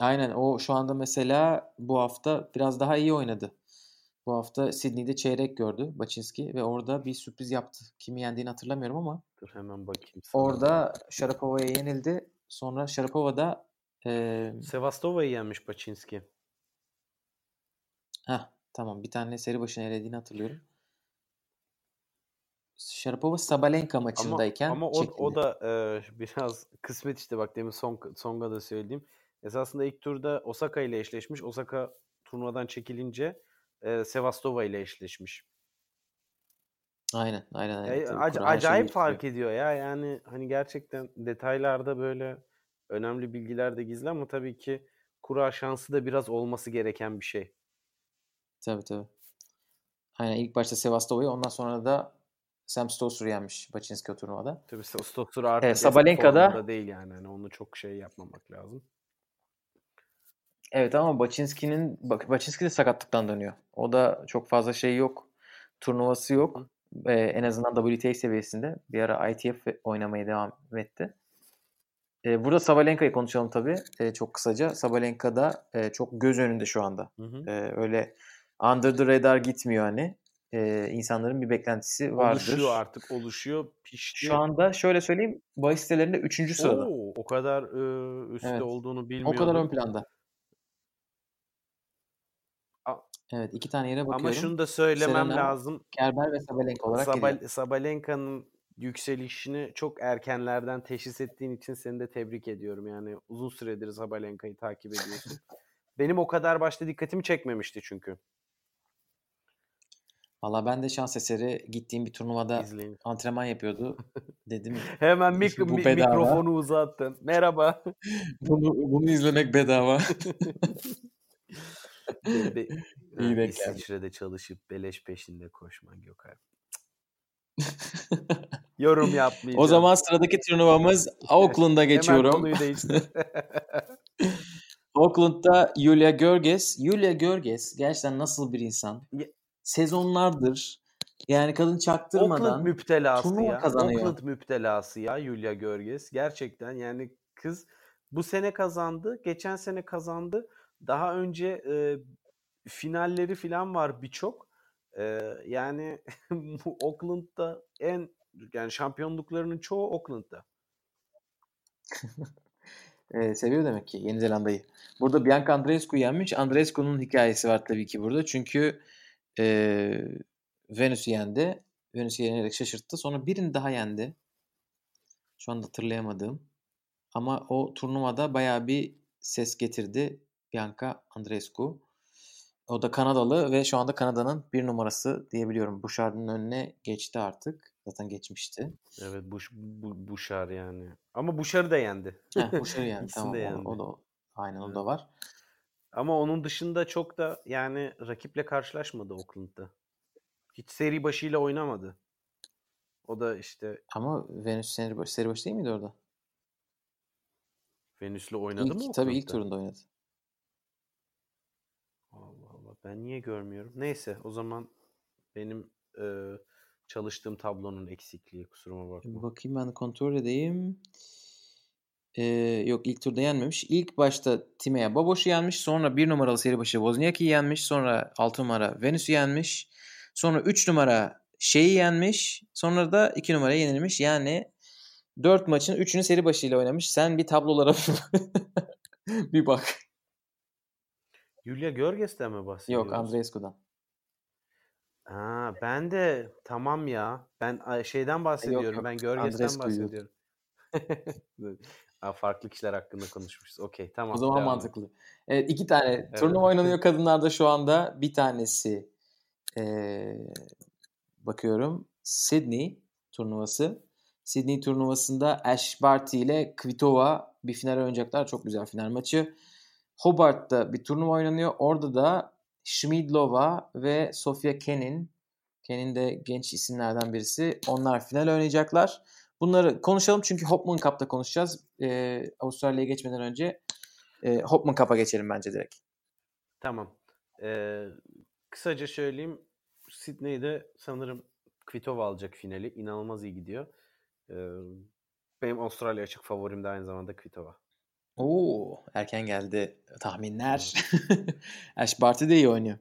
Aynen o şu anda mesela bu hafta biraz daha iyi oynadı. Bu hafta Sydney'de çeyrek gördü Baczynski ve orada bir sürpriz yaptı. Kimi yendiğini hatırlamıyorum ama
Dur hemen bakayım sana.
orada Sharapova'ya yenildi. Sonra Sharapova da eee
Sevastova'yı yenmiş Baczynski.
heh, tamam bir tane seri başına elediğini hatırlıyorum. Sharapova Sabalenka
Ama
maçındayken
ama o,
çekildi.
o da e, biraz kısmet işte bak demin son Songa da söyleyeyim. Esasında ilk turda Osaka ile eşleşmiş. Osaka turnuvadan çekilince e, Sevastova ile eşleşmiş.
Aynen, aynen, aynen. Tabii
ac- acayip fark ediyor ya. Yani hani gerçekten detaylarda böyle önemli bilgiler de gizli ama tabii ki kura şansı da biraz olması gereken bir şey.
Tabii tabii. Aynen ilk başta Sevastova'yı ondan sonra da Sam Stosur yenmiş Baczynski o turnuvada.
Tabii Stosur artık eski
Sabalenka'da-
değil yani. Hani onu çok şey yapmamak lazım.
Evet ama Baczynski'nin Baczynski de sakatlıktan dönüyor. O da çok fazla şey yok. Turnuvası yok. Ee, en azından WTA seviyesinde. Bir ara ITF oynamaya devam etti. Ee, burada Sabalenka'yı konuşalım tabii. Ee, çok kısaca. Sabalenka da e, çok göz önünde şu anda.
Hı hı.
Ee, öyle under the radar gitmiyor hani. Ee, insanların bir beklentisi vardır.
Oluşuyor artık oluşuyor. Pişti.
Şu anda şöyle söyleyeyim. Bahis sitelerinde 3. sırada.
Oo, o kadar e, üstte
Evet.
olduğunu
O
bilmiyordum.
kadar ön planda. Evet iki tane yere bakıyorum.
Ama şunu da söylemem
Serena,
lazım.
Kerber ve Sabalenka olarak geliyor.
Sabal- Sabalenka'nın yükselişini çok erkenlerden teşhis ettiğin için seni de tebrik ediyorum. Yani uzun süredir Sabalenka'yı takip ediyorsun. Benim o kadar başta dikkatimi çekmemişti çünkü.
Valla ben de şans eseri gittiğim bir turnuvada
İzleyin.
antrenman yapıyordu. Dedim
Hemen mik-
Bu bedava.
mikrofonu uzattın. Merhaba.
bunu, bunu izlemek bedava.
Be- be-
İyi denk.
İsviçre'de çalışıp beleş peşinde koşman Gökhan. Yorum yapmayacağım.
o zaman sıradaki turnuvamız Auckland'a
Hemen
geçiyorum.
konuyu değiştir.
Auckland'da Julia Görges. Julia Görges gerçekten nasıl bir insan? Sezonlardır yani kadın
Auckland
çaktırmadan
müptelası
turnuva
ya.
kazanıyor.
Auckland müptelası ya Julia Görges. Gerçekten yani kız bu sene kazandı. Geçen sene kazandı. Daha önce e, finalleri falan var birçok. E, yani bu Auckland'da en yani şampiyonluklarının çoğu Auckland'da.
e, seviyor demek ki Yeni Zelanda'yı. Burada Bianca Andreescu yenmiş. Andreescu'nun hikayesi var tabii ki burada. Çünkü e, Venüs'ü yendi. Venüs'ü yenerek şaşırttı. Sonra birini daha yendi. Şu anda hatırlayamadığım. Ama o turnuvada bayağı bir ses getirdi Bianca Andreescu. O da Kanadalı ve şu anda Kanada'nın bir numarası diyebiliyorum. Bouchard'ın önüne geçti artık. Zaten geçmişti.
Evet Buş, bu, Buşar yani. Ama Buşar'ı da yendi.
Heh, Bouchard'ı yendi. Tamam
de
o,
yendi.
o da aynen o
Evet.
da var.
Ama onun dışında çok da yani rakiple karşılaşmadı Auckland'da. Hiç seri başıyla oynamadı. O da işte
Ama Venüs seri başı, seri başı değil miydi orada?
Venüs'le oynadı
İlk,
mı
tabii ilk turunda oynadı.
Ben niye görmüyorum? Neyse o zaman benim e, çalıştığım tablonun eksikliği kusuruma bakma.
Bakayım ben kontrol edeyim. Ee, yok ilk turda yenmemiş. İlk başta Timea Babos'u yenmiş. Sonra bir numaralı seri başı Wozniacki'yi yenmiş. Sonra 6 numara Venüs'ü yenmiş. Sonra 3 numara şeyi yenmiş. Sonra da 2 numaraya yenilmiş. Yani 4 maçın 3'ünü seri başıyla oynamış. Sen bir tablolara bir bak.
Julia Görges'ten mi bahsediyoruz?
Yok Andreescu'dan.
Ha, ben de tamam ya. Ben şeyden bahsediyorum.
yok.
Ben Görges'ten bahsediyorum. Ha, farklı kişiler hakkında konuşmuşuz. Okey tamam.
O zaman
devam
mantıklı. Evet iki tane
Evet.
turnuva oynanıyor kadınlarda şu anda. Bir tanesi eee, bakıyorum Sydney turnuvası. Sydney turnuvasında Ash Barty ile Kvitova bir final oynayacaklar. Çok güzel final maçı. Hobart'ta bir turnuva oynanıyor. Orada da Schmidlova ve Sofia Kenin. Kenin de genç isimlerden birisi. Onlar final oynayacaklar. Bunları konuşalım çünkü Hopman Cup'ta konuşacağız. Ee, Avustralya'ya geçmeden önce e, Hopman Cup'a geçelim bence direkt.
Tamam. Ee, kısaca söyleyeyim. Sydney'de sanırım Kvitova alacak finali. İnanılmaz iyi gidiyor. Ee, benim Avustralya açık favorim de aynı zamanda Kvitova.
Oo, erken geldi tahminler. Ash Barty de iyi oynuyor.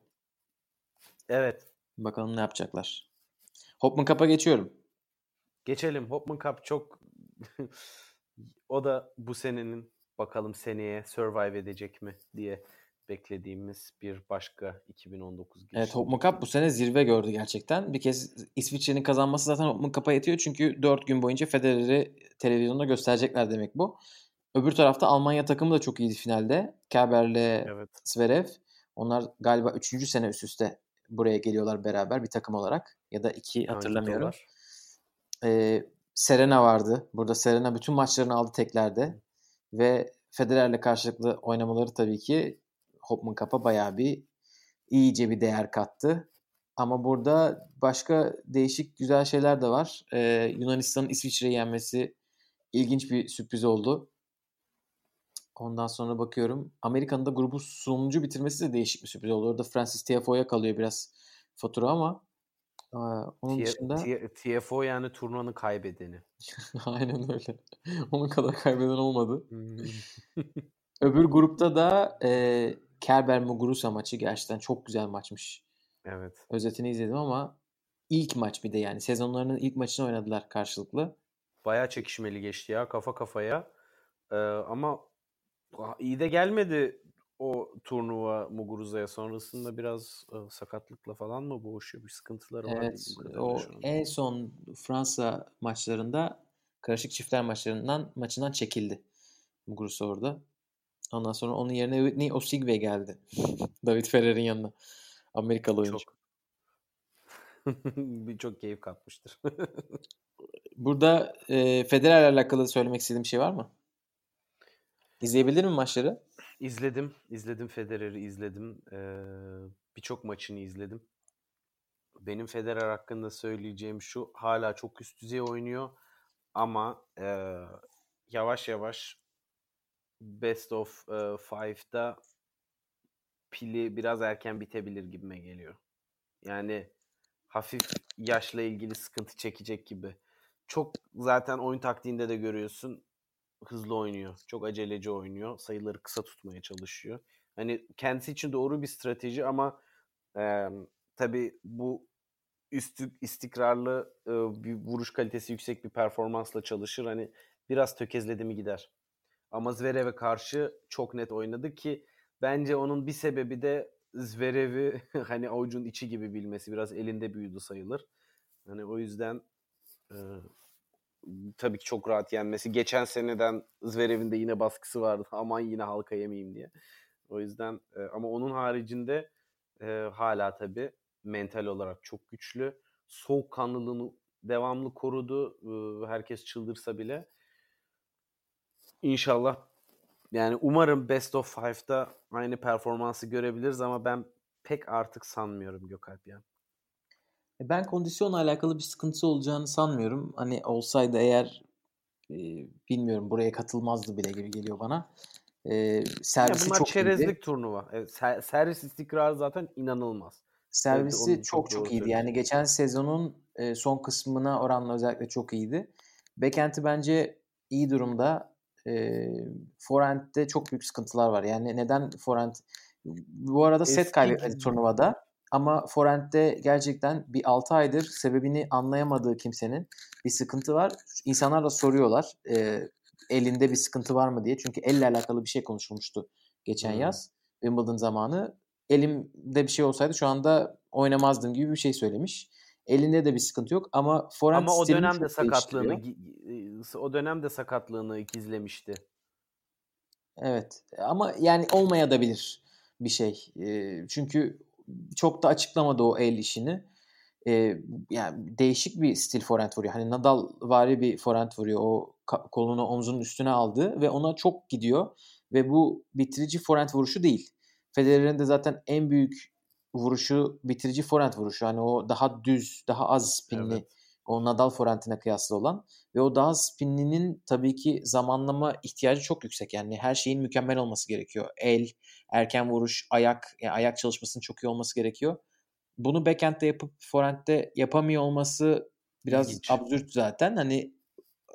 Evet.
Bakalım ne yapacaklar. Hopman Cup'a geçiyorum.
Geçelim. Hopman Cup çok o da bu senenin bakalım seneye survive edecek mi diye beklediğimiz bir başka 2019 girişimi.
Evet Hopman Cup bu sene zirve gördü gerçekten. Bir kez İsviçre'nin kazanması zaten Hopman Cup'a yetiyor. Çünkü 4 gün boyunca Federer'i televizyonda gösterecekler demek bu. Öbür tarafta Almanya takımı da çok iyiydi finalde. Kerber'le
Evet.
Zverev. Onlar galiba 3. sene üst üste buraya geliyorlar beraber bir takım olarak. Ya da 2 hatırlamıyorum. Ee, Serena vardı. Burada Serena bütün maçlarını aldı teklerde. Ve Federer'le karşılıklı oynamaları tabii ki Hopman Cup'a bayağı bir iyice bir değer kattı. Ama burada başka değişik güzel şeyler de var. Ee, Yunanistan'ın İsviçre'yi yenmesi ilginç bir sürpriz oldu. Ondan sonra bakıyorum. Amerika'nın da grubu sonuncu bitirmesi de değişik bir sürpriz oldu. Orada Francis Tiafoe'ya kalıyor biraz fatura ama e, onun
T-
dışında
T- TFO yani turnuvanın kaybedeni.
aynen öyle. Onun kadar kaybeden olmadı. Öbür grupta da e, Kerber Muguruza maçı gerçekten çok güzel maçmış.
evet.
Özetini izledim ama ilk maç bir de yani sezonlarının ilk maçını oynadılar karşılıklı.
Bayağı çekişmeli geçti ya kafa kafaya. Ee, ama iyi de gelmedi o turnuva Muguruza'ya. Sonrasında biraz e, sakatlıkla falan mı boğuşuyor? Bir sıkıntıları var.
Evet, o en son Fransa maçlarında karışık çiftler maçlarından maçından çekildi Muguruza orada. Ondan sonra onun yerine Whitney Osigwe geldi. David Ferrer'in yanına. Amerikalı oyuncu.
Çok. Bir çok keyif katmıştır.
Burada e, Federer'le alakalı söylemek istediğim bir şey var mı? İzleyebilir mi maçları?
İzledim. izledim Federer'i izledim. Ee, Birçok maçını izledim. Benim Federer hakkında söyleyeceğim şu. Hala çok üst düzey oynuyor. Ama e, yavaş yavaş Best of e, Five'da pili biraz erken bitebilir gibime geliyor. Yani hafif yaşla ilgili sıkıntı çekecek gibi. Çok zaten oyun taktiğinde de görüyorsun hızlı oynuyor. Çok aceleci oynuyor. Sayıları kısa tutmaya çalışıyor. Hani kendisi için doğru bir strateji ama e, tabii bu üstü istikrarlı e, bir vuruş kalitesi yüksek bir performansla çalışır. Hani biraz tökezledi mi gider. Ama Zverev'e karşı çok net oynadı ki bence onun bir sebebi de Zverev'i hani avucun içi gibi bilmesi. Biraz elinde büyüdü sayılır. Hani o yüzden e, tabii ki çok rahat yenmesi. Geçen seneden Zverev'in de yine baskısı vardı. Aman yine halka yemeyeyim diye. O yüzden e, ama onun haricinde e, hala tabii mental olarak çok güçlü. Soğukkanlılığını devamlı korudu. E, herkes çıldırsa bile. İnşallah yani umarım Best of Five'da aynı performansı görebiliriz ama ben pek artık sanmıyorum Gökalp ya.
E, Ben kondisyonla alakalı bir sıkıntısı olacağını sanmıyorum. Hani olsaydı eğer e, bilmiyorum buraya katılmazdı bile gibi geliyor bana. E,
Ya
servisi
bunlar
çok iyiydi.
çerezlik turnuva. Evet, ser- servis istikrarı zaten inanılmaz.
Servisi
onu çok
çok iyiydi. Yani geçen sezonun e, son kısmına oranla özellikle çok iyiydi. Backend'i bence iyi durumda. E, forehand'de çok büyük sıkıntılar var. Yani neden forehand bu arada set kaybetmedi
gibi.
turnuvada. Ama forehand'de gerçekten bir 6 aydır sebebini anlayamadığı kimsenin bir sıkıntı var. İnsanlar da soruyorlar e, elinde bir sıkıntı var mı diye. Çünkü elle alakalı bir şey konuşulmuştu geçen
Hmm.
yaz Wimbledon zamanı. Elimde bir şey olsaydı şu anda oynamazdım gibi bir şey söylemiş. Elinde de bir sıkıntı yok ama forehand
Ama o dönemde sakatlığını o dönemde sakatlığını gizlemişti.
Evet ama yani olmayabilir bir şey. Ee, çünkü çok da açıklamadı o el işini. Ee, yani değişik bir stil forehand vuruyor. Hani Nadal vari bir forehand vuruyor. O kolunu omzunun üstüne aldı ve ona çok gidiyor. Ve bu bitirici forehand vuruşu değil. Federer'in de zaten en büyük vuruşu bitirici forehand vuruşu. Hani o daha düz, daha az spinli
Evet.
O Nadal forehand'ine kıyaslı olan ve o daha spinlinin tabii ki zamanlama ihtiyacı çok yüksek. Yani her şeyin mükemmel olması gerekiyor. El, erken vuruş, ayak, yani ayak çalışmasının çok iyi olması gerekiyor. Bunu backhand'de yapıp forehand'de yapamıyor olması biraz
İlginç.
absürt zaten. Hani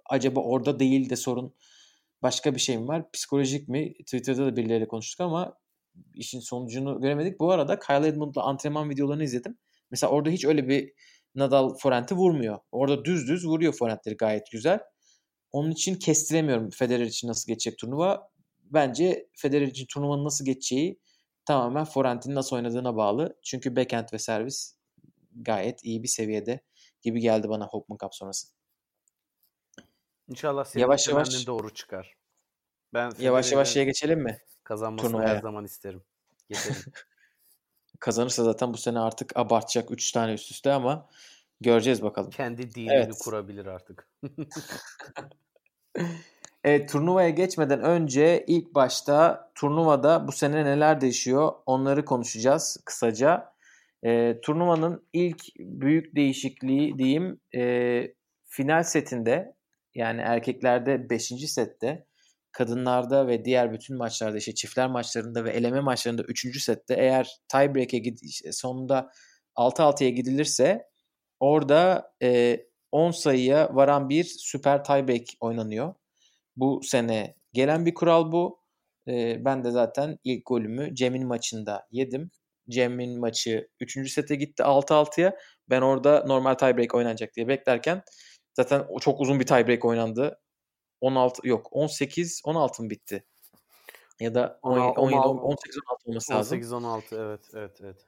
acaba orada değil de sorun başka bir şey mi var? Psikolojik mi? Twitter'da da birileriyle konuştuk ama işin sonucunu göremedik. Bu arada Kyle Edmund'la antrenman videolarını izledim. Mesela orada hiç öyle bir Nadal forenti vurmuyor. Orada düz düz vuruyor forentleri gayet güzel. Onun için kestiremiyorum Federer için nasıl geçecek turnuva. Bence Federer için turnuvanın nasıl geçeceği tamamen forentin nasıl oynadığına bağlı. Çünkü backhand ve servis gayet iyi bir seviyede gibi geldi bana Hopman Cup sonrası.
İnşallah senin
Yavaş yavaş-
doğru çıkar. Ben
Yavaş yavaş şeye geçelim mi?
kazanmasını
turnuvaya.
her zaman isterim. Geçelim.
Kazanırsa zaten bu sene artık abartacak 3 tane üst üste ama göreceğiz bakalım.
Kendi dinini
Evet.
kurabilir artık.
Evet turnuvaya geçmeden önce ilk başta turnuvada bu sene neler değişiyor onları konuşacağız kısaca. Ee, turnuvanın ilk büyük değişikliği diyeyim e, final setinde yani erkeklerde 5. sette kadınlarda ve diğer bütün maçlarda işte çiftler maçlarında ve eleme maçlarında 3. sette eğer tiebreak'e gid- sonunda 6-6'ya gidilirse orada e, 10 sayıya varan bir süper tiebreak oynanıyor. Bu sene gelen bir kural bu. Ee, ben de zaten ilk golümü Cem'in maçında yedim. Cem'in maçı 3. sete gitti 6-6'ya. Ben orada normal tiebreak oynanacak diye beklerken zaten çok uzun bir tiebreak oynandı. 16 yok 18 16 mı bitti? Ya da 17
On- on-
18 16 olması lazım.
18-16 evet evet evet.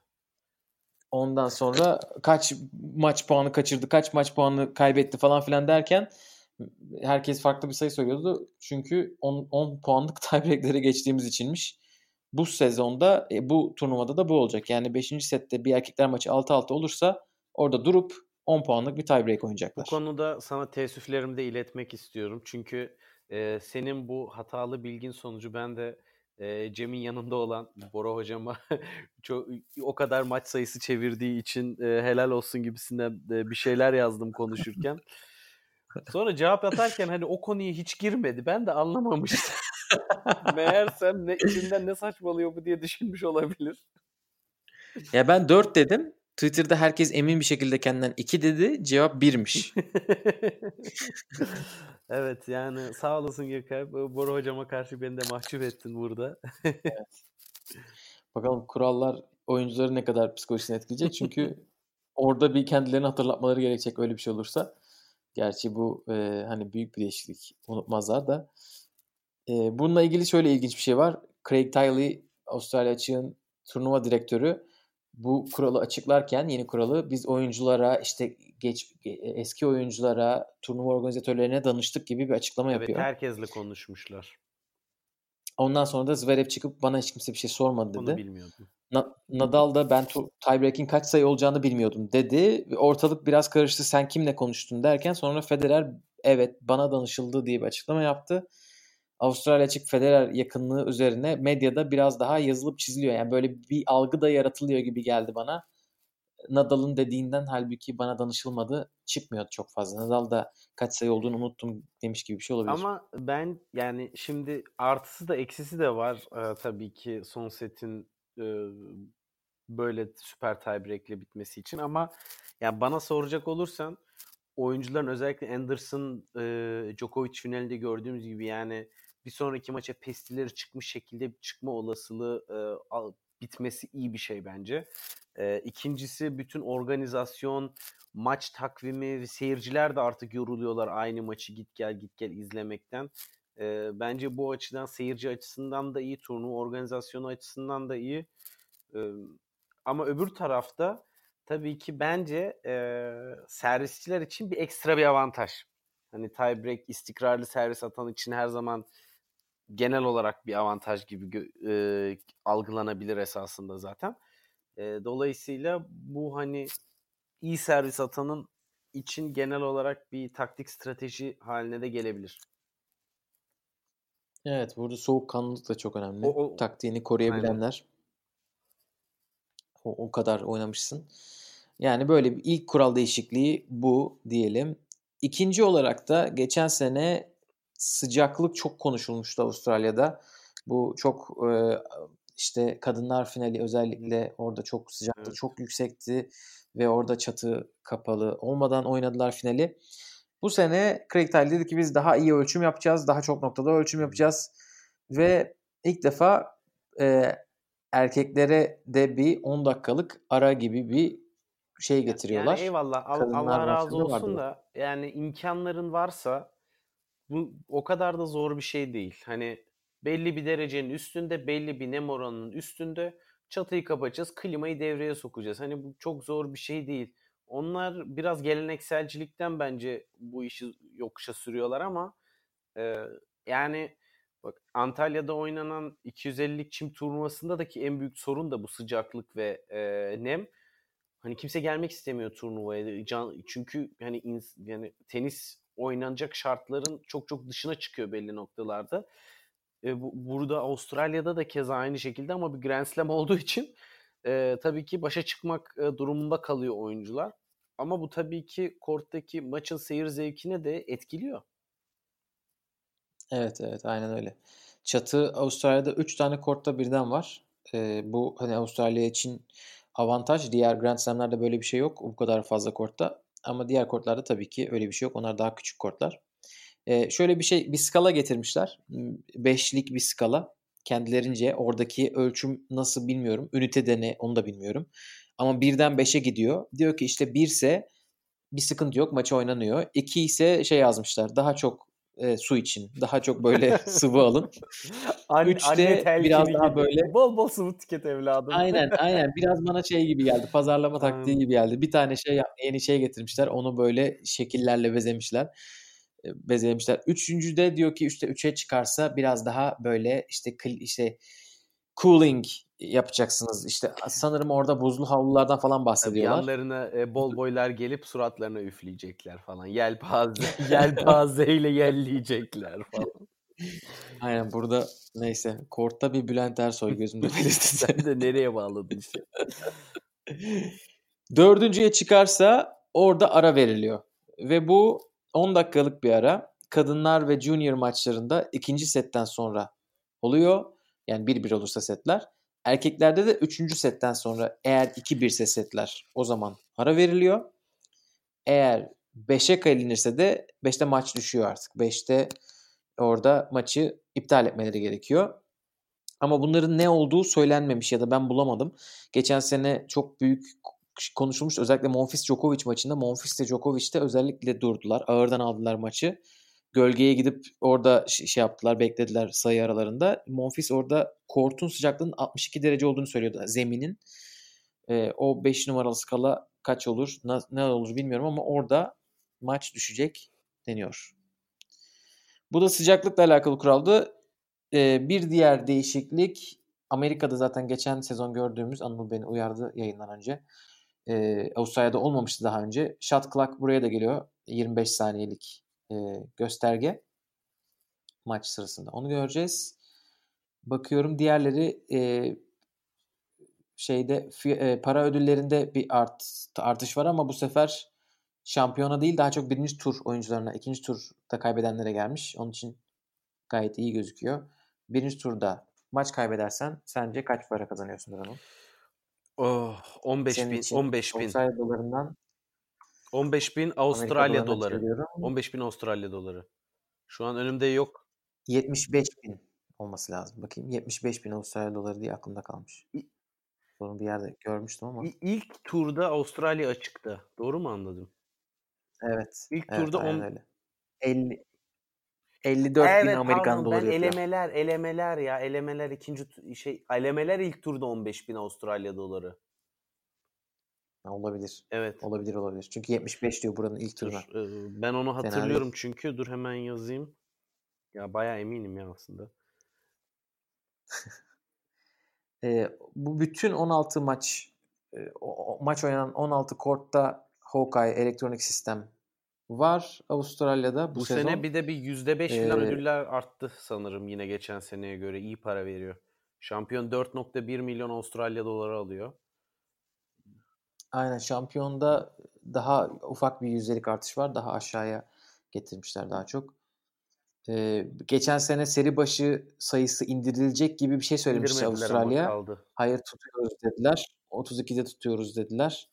Ondan sonra kaç maç puanı kaçırdı, kaç maç puanı kaybetti falan filan derken herkes farklı bir sayı söylüyordu. Çünkü 10, 10 puanlık tiebreak'lere geçtiğimiz içinmiş. Bu sezonda, e, bu turnuvada da bu olacak. Yani 5. sette bir erkekler maçı 6-6 olursa orada durup 10 puanlık bir tiebreak
Bu
oynayacaklar.
konuda sana teessüflerimi de iletmek istiyorum. Çünkü e, senin bu hatalı bilgin sonucu ben de e, Cem'in yanında olan Bora hocama çok, o kadar maç sayısı çevirdiği için e, helal olsun gibisinden e, bir şeyler yazdım konuşurken. Sonra cevap atarken hani o konuya hiç girmedi. Ben de anlamamıştım. Meğersem ne içinden ne saçmalıyor bu diye düşünmüş olabilir.
Ya ben 4 dedim. Twitter'da herkes emin bir şekilde kendinden 2 dedi. Cevap 1'miş.
evet yani sağ olasın. Bu- Bora hocama karşı beni de mahcup ettin burada.
Bakalım kurallar oyuncuları ne kadar psikolojisini etkileyecek. Çünkü orada bir kendilerini hatırlatmaları gerekecek öyle bir şey olursa. Gerçi bu e, hani büyük bir değişiklik unutmazlar da. E, bununla ilgili şöyle ilginç bir şey var. Craig Tiley Avustralya açığın turnuva direktörü bu kuralı açıklarken yeni kuralı biz oyunculara işte geç ge- eski oyunculara turnuva organizatörlerine danıştık gibi bir açıklama
Evet
yapıyor.
herkesle konuşmuşlar.
Ondan sonra da Zverev çıkıp bana hiç kimse bir şey sormadı dedi.
Onu bilmiyordum.
Na- Nadal da ben tiebreak'in kaç sayı olacağını bilmiyordum dedi. Ortalık biraz karıştı. Sen kimle konuştun derken sonra Federer evet bana danışıldı diye bir açıklama yaptı. Avustralya açık Federer yakınlığı üzerine medyada biraz daha yazılıp çiziliyor. Yani böyle bir algı da yaratılıyor gibi geldi bana. Nadal'ın dediğinden halbuki bana danışılmadı. Çıkmıyordu çok fazla. Nadal da kaç sayı olduğunu unuttum demiş gibi bir şey olabilir.
Ama ben yani şimdi artısı da eksisi de var Ee, tabii ki son setin e, böyle süper tiebreak'le bitmesi için ama yani bana soracak olursan oyuncuların özellikle Anderson e, Djokovic finalinde gördüğümüz gibi yani bir sonraki maça pestileri çıkmış şekilde çıkma olasılığı e, al- bitmesi iyi bir şey bence. E, ikincisi bütün organizasyon, maç takvimi seyirciler de artık yoruluyorlar aynı maçı git gel git gel izlemekten. E, bence bu açıdan seyirci açısından da iyi, turnuva organizasyonu açısından da iyi. E, ama öbür tarafta tabii ki bence e, servisçiler için bir ekstra bir avantaj. Hani tiebreak istikrarlı servis atan için her zaman genel olarak bir avantaj gibi e, algılanabilir esasında zaten. E, dolayısıyla bu hani iyi servis atanın için genel olarak bir taktik strateji haline de gelebilir.
Evet burada soğukkanlılık da çok önemli.
O- o-
Taktiğini koruyabilenler. O, o kadar oynamışsın. Yani böyle bir ilk kural değişikliği bu diyelim. İkinci olarak da geçen sene sıcaklık çok konuşulmuştu Avustralya'da. Bu çok e, işte kadınlar finali özellikle orada çok sıcaklık
Evet.
çok yüksekti ve orada çatı kapalı olmadan oynadılar finali. Bu sene Craig Tiley dedi ki biz daha iyi ölçüm yapacağız. Daha çok noktada ölçüm yapacağız. Ve ilk defa e, erkeklere de bir 10 dakikalık ara gibi bir şey getiriyorlar.
Yani eyvallah Al-
Kadınlar
Allah razı
vardı
olsun
bu.
da yani imkanların varsa bu o kadar da zor bir şey değil. Hani belli bir derecenin üstünde, belli bir nem oranının üstünde çatıyı kapatacağız, klimayı devreye sokacağız. Hani bu çok zor bir şey değil. Onlar biraz gelenekselcilikten bence bu işi yokuşa sürüyorlar ama e, yani bak Antalya'da oynanan 250'lik çim turnuvasında da ki en büyük sorun da bu sıcaklık ve e, nem. Hani kimse gelmek istemiyor turnuvaya. Can, çünkü hani ins- yani tenis oynanacak şartların çok çok dışına çıkıyor belli noktalarda. E, bu, burada Avustralya'da da keza aynı şekilde ama bir Grand Slam olduğu için e, tabii ki başa çıkmak e, durumunda kalıyor oyuncular. Ama bu tabii ki korttaki maçın seyir zevkine de etkiliyor.
Evet evet aynen öyle. Çatı Avustralya'da 3 tane kortta birden var. Ee, bu hani Avustralya için avantaj. Diğer Grand Slam'lerde böyle bir şey yok. Bu kadar fazla kortta. Ama diğer kortlarda tabii ki öyle bir şey yok. Onlar daha küçük kortlar. Ee, şöyle bir şey bir skala getirmişler. Beşlik bir skala. Kendilerince oradaki ölçüm nasıl bilmiyorum. Ünite ne onu da bilmiyorum. Ama birden 5'e gidiyor. Diyor ki işte 1 ise bir sıkıntı yok maçı oynanıyor. 2 ise şey yazmışlar daha çok e, su için. Daha çok böyle sıvı alın.
Anne,
Üçte
anne
biraz daha
gibi.
böyle-
Bol bol sıvı tüket evladım.
Aynen aynen biraz bana şey gibi geldi. Pazarlama taktiği gibi geldi. Bir tane şey yeni şey getirmişler. Onu böyle şekillerle bezemişler. E, Bezelemişler. Üçüncüde diyor ki işte 3'e çıkarsa biraz daha böyle işte işte cooling yapacaksınız. İşte sanırım orada buzlu havlulardan falan
Tabii
bahsediyorlar.
yanlarına e, bol boylar gelip suratlarına üfleyecekler falan. Yelpaze, yelpazeyle yelleyecekler falan.
Aynen burada neyse. Kortta bir Bülent Ersoy gözümde belirdi.
Sen de nereye bağladın işte.
Dördüncüye çıkarsa orada ara veriliyor. Ve bu 10 dakikalık bir ara. Kadınlar ve junior maçlarında ikinci setten sonra oluyor. Yani 1-1 olursa setler. Erkeklerde de üçüncü setten sonra eğer 2-1 ise setler o zaman ara veriliyor. Eğer 5'e kalinirse de 5'te maç düşüyor artık. 5'te orada maçı iptal etmeleri gerekiyor. Ama bunların ne olduğu söylenmemiş ya da ben bulamadım. Geçen sene çok büyük konuşulmuş. Özellikle Monfils Djokovic maçında Monfils de Djokovic de özellikle durdular. Ağırdan aldılar maçı. Gölgeye gidip orada şey yaptılar, beklediler sayı aralarında. Monfils orada kortun sıcaklığının 62 derece olduğunu söylüyordu zeminin. Ee, o 5 numaralı skala kaç olur, na- ne olur bilmiyorum ama orada maç düşecek deniyor. Bu da sıcaklıkla alakalı kuraldı. Ee, bir diğer değişiklik Amerika'da zaten geçen sezon gördüğümüz Anıl beni uyardı yayından önce. Ee, Avustralya'da olmamıştı daha önce. Shot clock buraya da geliyor. 25 saniyelik e, gösterge maç sırasında. Onu göreceğiz. Bakıyorum diğerleri e, şeyde e, para ödüllerinde bir art, artış var ama bu sefer şampiyona değil daha çok birinci tur oyuncularına, ikinci turda kaybedenlere gelmiş. Onun için gayet iyi gözüküyor. Birinci turda maç kaybedersen sence kaç para kazanıyorsun Anıl?
Oh, 15
Senin
bin,
için
15 bin.
Dolarından
15 bin Avustralya doları.
çeviriyorum.
15 bin Avustralya doları. Şu an önümde yok.
75 bin olması lazım. Bakayım 75 bin Avustralya doları diye aklımda kalmış. Bunu bir yerde görmüştüm ama.
İlk turda Avustralya açıkta. Doğru mu anladım?
Evet.
İlk
evet,
turda
aynen
on-
öyle. 50 54 bin
Evet
Amerikan
pardon
doları
ben
yapıyor.
elemeler elemeler ya elemeler ikinci şey elemeler ilk turda 15 bin Avustralya doları.
Ha, olabilir.
Evet.
Olabilir olabilir. Çünkü 75 diyor buranın ilk turuna.
e, ben onu
Fena
hatırlıyorum çünkü. Dur hemen yazayım. Ya bayağı eminim ya aslında.
Ee, bu bütün 16 maç e, o- o- maç oynanan 16 kortta Hawkeye elektronik sistem var Avustralya'da bu,
Bu
sezon.
sene bir de bir %5 falan
Ee,
ödüller arttı sanırım yine geçen seneye göre. iyi para veriyor. Şampiyon 4.1 milyon Avustralya doları alıyor.
Aynen şampiyonda daha ufak bir yüzdelik artış var. Daha aşağıya getirmişler daha çok. Ee, geçen sene seri başı sayısı indirilecek gibi bir şey söylemişti Avustralya. Hayır tutuyoruz dediler. 32'de tutuyoruz dediler.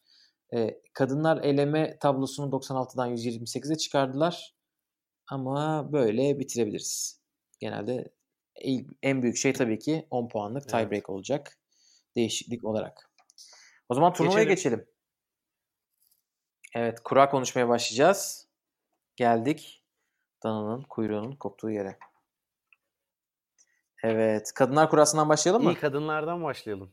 Ee, kadınlar eleme tablosunu 96'dan 128'e çıkardılar. Ama böyle bitirebiliriz. Genelde en büyük şey tabii ki 10 puanlık
Evet.
tiebreak olacak. Değişiklik olarak. O zaman turnuvaya
Geçelim.
geçelim. Evet, kura konuşmaya başlayacağız. Geldik dananın kuyruğunun koptuğu yere. Evet, kadınlar kurasından başlayalım mı?
İyi kadınlardan başlayalım.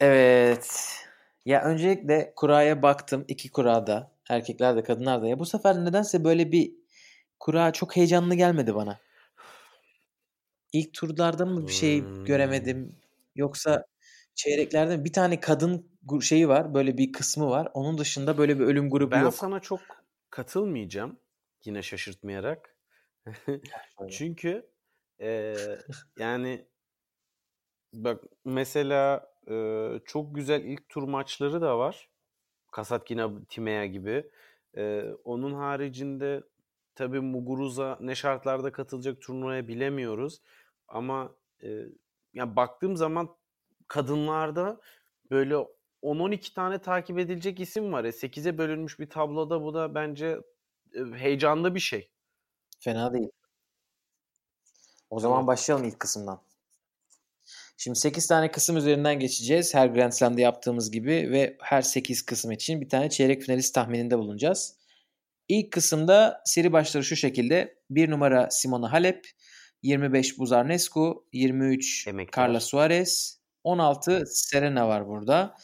Evet. Ya öncelikle kuraya baktım. iki kurada. Erkekler de kadınlar da. Ya bu sefer nedense böyle bir kura çok heyecanlı gelmedi bana. İlk turlarda mı bir şey
Hmm.
göremedim? Yoksa çeyreklerde mi? Bir tane kadın şeyi var. Böyle bir kısmı var. Onun dışında böyle bir ölüm grubu
Ben
yok.
sana çok katılmayacağım. Yine şaşırtmayarak. Çünkü eee, yani bak mesela eee, çok güzel ilk tur maçları da var. Kasatkina Timea gibi. Eee, onun haricinde tabii Muguruza ne şartlarda katılacak turnuvaya bilemiyoruz. Ama eee ya baktığım zaman kadınlarda böyle 10-12 tane takip edilecek isim var. E, 8'e bölünmüş bir tabloda bu da bence heyecanlı bir şey.
Fena değil. O zaman
Tamam.
başlayalım ilk kısımdan. Şimdi 8 tane kısım üzerinden geçeceğiz. Her Grand Slam'da yaptığımız gibi ve her 8 kısım için bir tane çeyrek finalist tahmininde bulunacağız. İlk kısımda seri başları şu şekilde. 1 numara Simona Halep, 25 Buzarnescu, 23
Emektar.
Carla Suarez, 16 Serena var burada.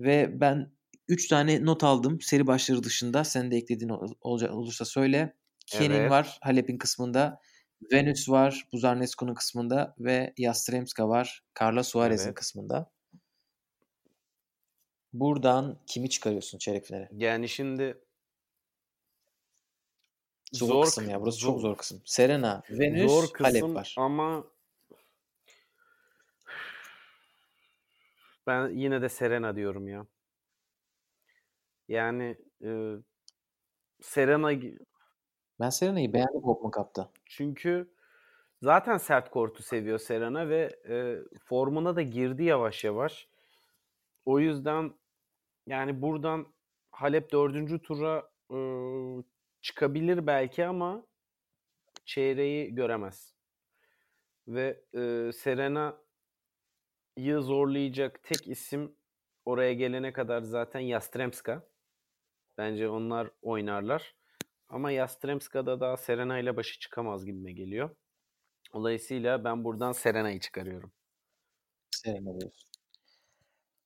Ve ben 3 tane not aldım seri başları dışında. Sen de eklediğin ol- olacak olursa söyle. Kenin
Evet.
var Halep'in kısmında. Venus var Buzarnescu'nun kısmında ve Yastremska var Carla Suarez'in
Evet.
kısmında. Buradan kimi çıkarıyorsun çeyrek finale?
Yani şimdi
Zor, kısım ya. Burası çok zor kısım. Serena, Venüs,
zor
Halep
kısım
var.
ama ben yine de Serena diyorum ya. Yani e, Serena
Ben Serena'yı beğendim Open Cup'ta.
çünkü zaten sert kortu seviyor Serena ve e, formuna da girdi yavaş yavaş. O yüzden yani buradan Halep dördüncü tura e, çıkabilir belki ama çeyreği göremez. Ve e, Serena'yı zorlayacak tek isim oraya gelene kadar zaten Yastremska. Bence onlar oynarlar. Ama Yastremska da daha Serena ile başı çıkamaz gibime geliyor. Dolayısıyla ben buradan Serena'yı çıkarıyorum.
Serena diyorsun.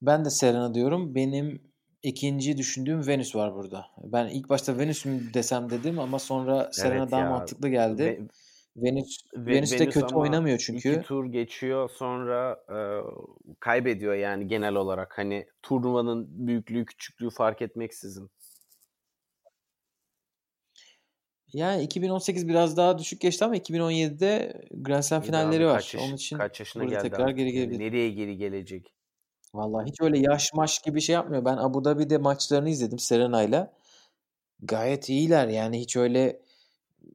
Ben de Serena diyorum. Benim ikinci düşündüğüm Venüs var burada. Ben ilk başta Venüs mü desem dedim ama sonra Serena daha
ya.
mantıklı geldi.
Ve-
Venüs
Ve-
Venüs de kötü oynamıyor çünkü.
İki tur geçiyor sonra e, kaybediyor yani genel olarak. Hani turnuvanın büyüklüğü küçüklüğü fark etmeksizin.
Yani 2018 biraz daha düşük geçti ama 2017'de Grand Slam finalleri var.
kaç yaş-
Onun için
kaç yaşına
burada
geldi
tekrar geri gelebilir.
Nereye geri gelecek?
Vallahi hiç öyle yaş maş gibi şey yapmıyor. Ben Abu Dhabi'de maçlarını izledim Serena'yla. Gayet iyiler. Yani hiç öyle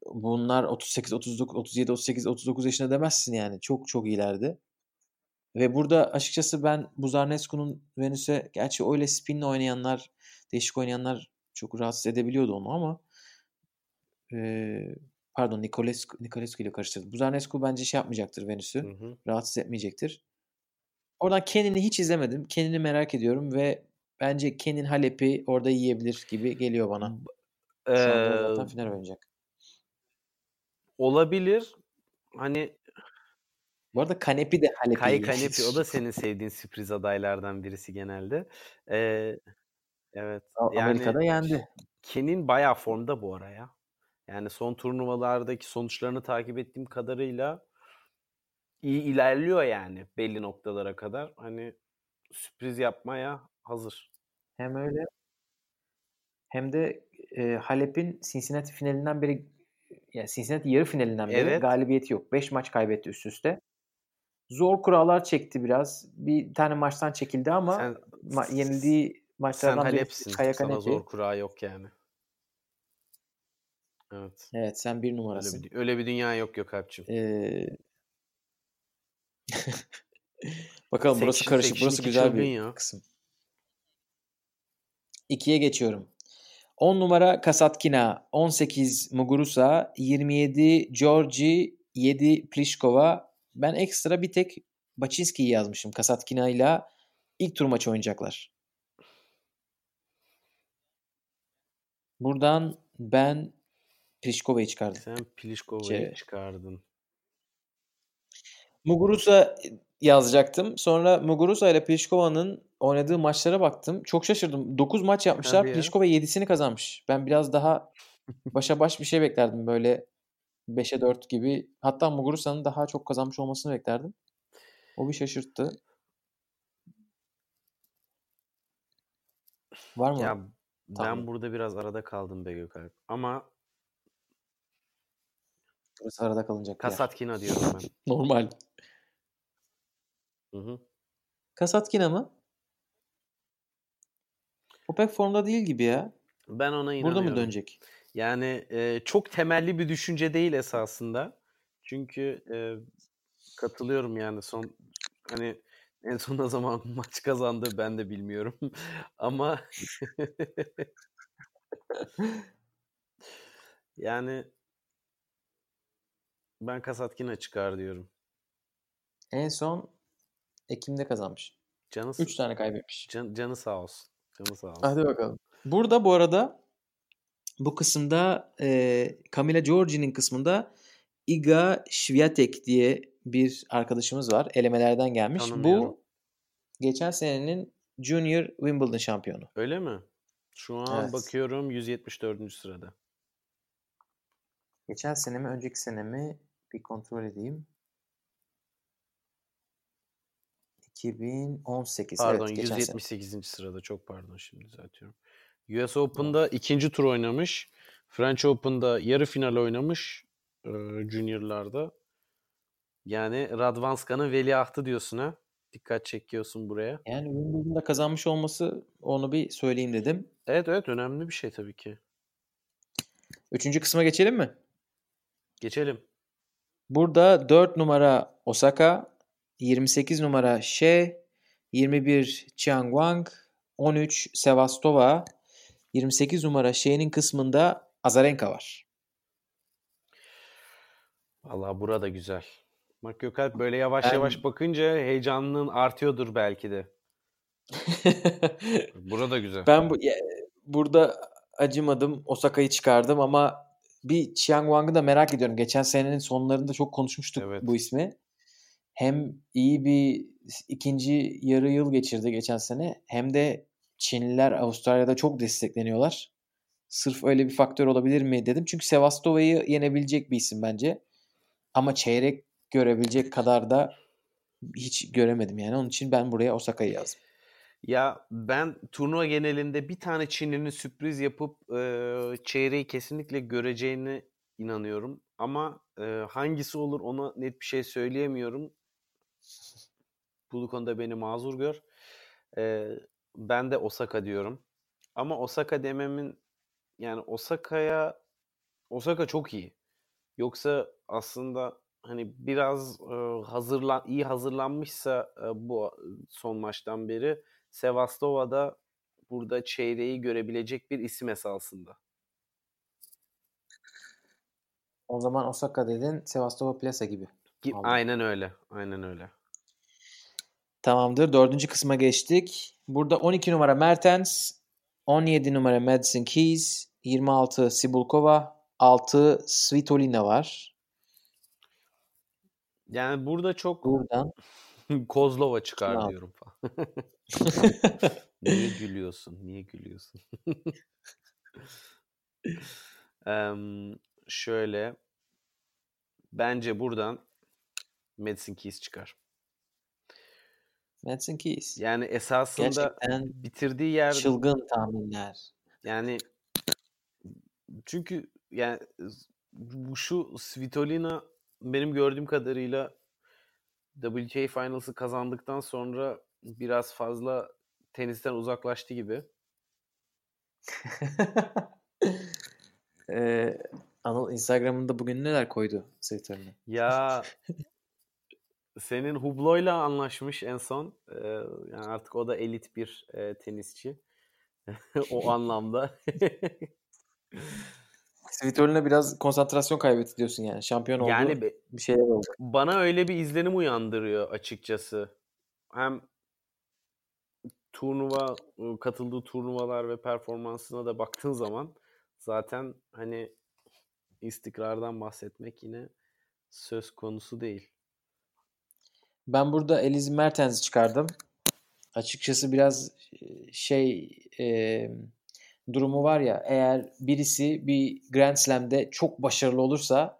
bunlar 38, 39, 37, 38, 39 yaşında demezsin yani. Çok çok iyilerdi. Ve burada açıkçası ben Buzarnescu'nun Venüs'e gerçi öyle spinle oynayanlar, değişik oynayanlar çok rahatsız edebiliyordu onu ama eee, pardon Nicolescu, Nicolescu ile karıştırdım. Buzarnescu bence şey yapmayacaktır Venüs'ü. Rahatsız etmeyecektir. Oradan Kenin'i hiç izlemedim. Kenin'i merak ediyorum ve bence Kenin Halep'i orada yiyebilir gibi geliyor bana. Şu
Ee,
zaten final oynayacak.
olabilir. Hani
Bu arada Kanepi de Halep'i
Kay. Kanepi o da senin sevdiğin sürpriz adaylardan birisi genelde. Ee, evet. Yani
Amerika'da yendi.
Ken'in bayağı formda bu ara ya. Yani son turnuvalardaki sonuçlarını takip ettiğim kadarıyla iyi ilerliyor yani belli noktalara kadar. Hani sürpriz yapmaya hazır.
Hem öyle hem de e, Halep'in Cincinnati finalinden beri yani Cincinnati yarı finalinden beri
Evet.
galibiyeti yok. 5 maç kaybetti üst üste. Zor kurallar çekti biraz. Bir tane maçtan çekildi ama
Sen
ma- yenildiği
sen
maçlardan birisi
Halep'sin.
Kaya
Sana
Kanepi.
zor kura yok yani. Evet.
Evet sen bir
Öyle
numarasın.
bir, öyle bir dünya yok yok Alp'cim.
Ee, Bakalım
section, burası
karışık.
Section,
burası güzel bir
ya.
kısım. İkiye geçiyorum. 10 numara Kasatkina, 18 Mugurusa, 27 Georgi, 7 Plishkova. Ben ekstra bir tek Baczynski'yi yazmışım. Kasatkina ile ilk tur maçı oynayacaklar. Buradan ben Plishkova'yı çıkardım.
Sen Plishkova'yı
şey,
çıkardın.
Muguruza yazacaktım. Sonra Muguruza ile Pliškova'nın oynadığı maçlara baktım. Çok şaşırdım. 9 maç yapmışlar.
Hadi ya.
Pliškova 7'sini kazanmış. Ben biraz daha başa baş bir şey beklerdim. Böyle 5'e 4 gibi. Hatta Muguruza'nın daha çok kazanmış olmasını beklerdim. O bir şaşırttı. Var mı?
Ya ben
Tahmin.
burada biraz arada kaldım be Gökalp. Ama
Burası arada kalınacak.
Kasatkina diyorum ben.
Normal.
Hı hı.
Kasatkina mı? O pek formda değil gibi ya.
Ben ona
Burada
inanıyorum.
mı dönecek?
Yani e, çok temelli bir düşünce değil esasında. Çünkü e, katılıyorum yani son hani en son ne zaman maç kazandı ben de bilmiyorum. Ama yani ben Kasatkina çıkar diyorum.
En son Ekim'de kazanmış.
Canı,
3 tane kaybetmiş.
can- canı sağ olsun. Canı sağ olsun.
Hadi bakalım. Burada bu arada bu kısımda e, Camila Giorgi'nin kısmında Iga Swiatek diye bir arkadaşımız var. Elemelerden gelmiş. Bu geçen senenin Junior Wimbledon şampiyonu.
Öyle mi? Şu an
Evet.
bakıyorum 174. sırada.
Geçen sene mi önceki sene mi bir kontrol edeyim. 2018
Pardon
evet geçen sene.
178. sırada çok pardon şimdi düzeltiyorum. US Open'da ikinci tur oynamış. French Open'da yarı final oynamış. e, Junior'larda. Yani Radvanska'nın veliahtı diyorsun ha. Dikkat çekiyorsun buraya.
Yani Wimbledon'da kazanmış olması onu bir söyleyeyim dedim.
Evet evet önemli bir şey tabii ki.
Üçüncü kısma geçelim mi?
Geçelim.
Burada 4 numara Osaka, 28 numara She, 21 Chiangwang, 13 Sevastova, 28 numara She'nin kısmında Azarenka var.
Vallahi burada güzel. Bak Gökalp böyle yavaş
Ben-
yavaş bakınca heyecanın artıyordur belki de. Burada güzel.
ben bu ya, burada acımadım. Osaka'yı çıkardım ama bir Chiangwang'ı da merak ediyorum. Geçen senenin sonlarında çok konuşmuştuk
Evet.
bu ismi. Hem iyi bir ikinci yarı yıl geçirdi geçen sene hem de Çinliler Avustralya'da çok destekleniyorlar. Sırf öyle bir faktör olabilir mi dedim. Çünkü Sevastova'yı yenebilecek bir isim bence. Ama çeyrek görebilecek kadar da hiç göremedim yani. Onun için ben buraya Osaka'yı yazdım.
Ya ben turnuva genelinde bir tane Çinlinin sürpriz yapıp e, çeyreği kesinlikle göreceğine inanıyorum. Ama e, hangisi olur ona net bir şey söyleyemiyorum. Bu konuda beni mazur gör. E, ben de Osaka diyorum. Ama Osaka dememin yani Osaka'ya Osaka çok iyi. Yoksa aslında hani biraz e, hazırlan iyi hazırlanmışsa e, bu son maçtan beri Sevastova'da burada çeyreği görebilecek bir isim esasında.
O zaman Osaka dedin. Sevastova Plasa gibi. Vallahi.
Aynen öyle. Aynen öyle.
Tamamdır. Dördüncü kısma geçtik. Burada 12 numara Mertens, 17 numara Madison Keys, 26 Sibulkova, 6 Svitolina var.
Yani burada çok
Buradan
Kozlova çıkar
al.
diyorum falan. Niye gülüyorsun? Niye gülüyorsun? Em, şöyle bence buradan Madison Keys çıkar.
Madison Keys.
Yani esasında
Gerçekten
bitirdiği yer
çılgın tahminler.
yani çünkü yani şu Svitolina benim gördüğüm kadarıyla WTA Finals'ı kazandıktan sonra biraz fazla tenisten uzaklaştı gibi.
Ee, Anıl Instagram'ında bugün neler koydu Svitolina?
Ya senin Hublo'yla anlaşmış en son. Ee, yani artık o da elit bir e, tenisçi. o anlamda.
Svitolina biraz konsantrasyon kaybetti diyorsun yani. Şampiyon oldu.
yani be-
bir şeyler oldu.
bana öyle bir izlenim uyandırıyor açıkçası. Hem turnuva katıldığı turnuvalar ve performansına da baktığın zaman zaten hani istikrardan bahsetmek yine söz konusu değil.
Ben burada Eliz Mertens'i çıkardım. Açıkçası biraz şey e, durumu var ya eğer birisi bir Grand Slam'de çok başarılı olursa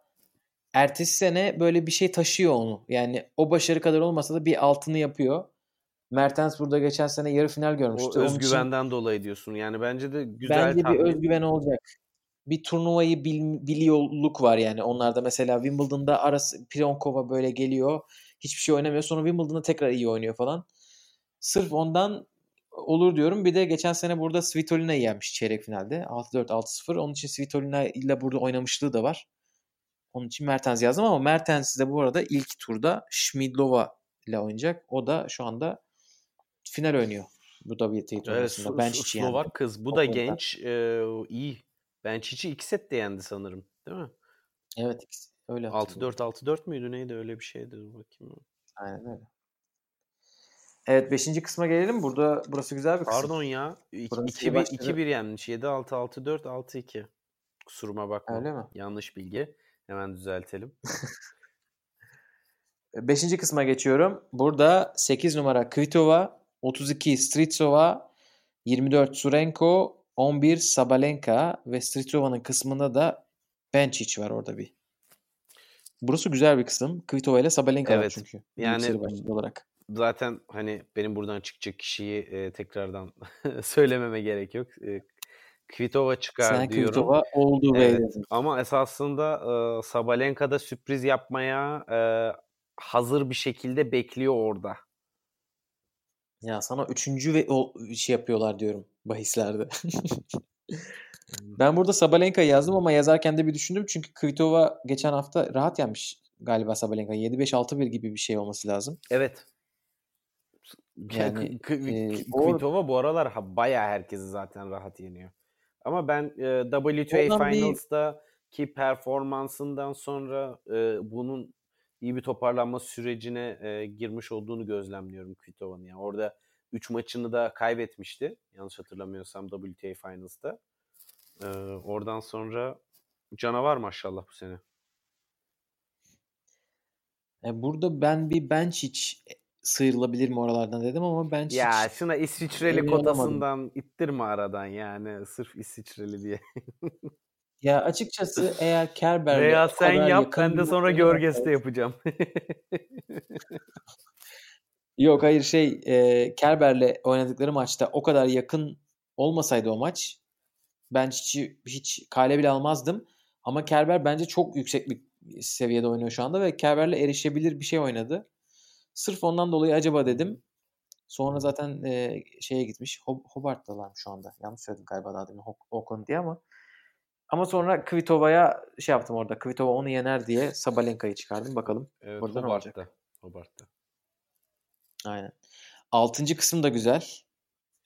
ertesi sene böyle bir şey taşıyor onu. Yani o başarı kadar olmasa da bir altını yapıyor. Mertens burada geçen sene yarı final görmüştü.
O özgüvenden için, dolayı diyorsun. Yani bence de güzel
Bence tahmin. bir özgüven olacak. Bir turnuvayı bil, biliyorluk var yani. Onlarda mesela Wimbledon'da arası Pionkova böyle geliyor. Hiçbir şey oynamıyor. Sonra Wimbledon'da tekrar iyi oynuyor falan. Sırf ondan olur diyorum. Bir de geçen sene burada Svitolina'yı yenmiş çeyrek finalde. 6-4, 6-0. Onun için Svitolina ile burada oynamışlığı da var. Onun için Mertens yazdım ama Mertens de bu arada ilk turda Schmidlova ile oynayacak. O da şu anda final oynuyor. Bu WTA turnuvasında. Evet,
Benčić Slovak yendi. kız. Bu da genç. E, iyi. Benčić'i iki set de yendi sanırım. Değil mi?
Evet. Öyle
6-4 6-4 müydü neydi öyle bir şeydi. Bakayım.
Aynen öyle. Evet 5. kısma gelelim. Burada burası güzel bir kısım.
Pardon ya. 2-1 2-1 yenmiş. 7-6 6-4 6-2. Kusuruma bakma.
Öyle mi?
Yanlış bilgi. Hemen düzeltelim.
Beşinci kısma geçiyorum. Burada 8 numara Kvitova, 32 Stritsova, 24 Surenko, 11 Sabalenka ve Stritsova'nın kısmında da Benčić var orada bir. Burası güzel bir kısım. Kvitova ile Sabalenka evet. var çünkü.
Yani olarak. Zaten hani benim buradan çıkacak kişiyi e, tekrardan söylememe gerek yok. E, Kvitova çıkar Sen diyorum. Kvitova
oldu evet.
Ama esasında e, Sabalenka'da sürpriz yapmaya e, hazır bir şekilde bekliyor orada.
Ya sana üçüncü ve o şey yapıyorlar diyorum bahislerde. ben burada Sabalenka yazdım ama yazarken de bir düşündüm. Çünkü Kvitova geçen hafta rahat yenmiş galiba Sabalenka. 7-5-6-1 gibi bir şey olması lazım.
Evet. Yani e, Kvitova bu aralar bayağı herkesi zaten rahat yeniyor. Ama ben e, WTA Finals'ta bir... ki performansından sonra e, bunun iyi bir toparlanma sürecine e, girmiş olduğunu gözlemliyorum Kvitova'nın. Yani orada 3 maçını da kaybetmişti. Yanlış hatırlamıyorsam WTA Finals'ta. E, oradan sonra canavar maşallah bu sene.
E, burada ben bir bench hiç sıyrılabilir mi oralardan dedim ama ben
Ya şuna İsviçreli kotasından ittirme aradan yani sırf İsviçreli diye.
ya açıkçası eğer Kerber'le
Veya sen yap ben de sonra Görges'te yapacağım.
Yok hayır şey e, Kerber'le oynadıkları maçta o kadar yakın olmasaydı o maç ben hiç, hiç kale bile almazdım. Ama Kerber bence çok yüksek bir seviyede oynuyor şu anda ve Kerber'le erişebilir bir şey oynadı. Sırf ondan dolayı acaba dedim. Sonra zaten e, şeye gitmiş. Hob Hobart'talar şu anda. Yanlış söyledim galiba daha demin Oakland diye ama. Ama sonra Kvitova'ya şey yaptım orada. Kvitova onu yener diye Sabalenka'yı çıkardım. Bakalım.
Evet, Burada Hobart'ta. Hobart'ta.
Aynen. Altıncı kısım da güzel.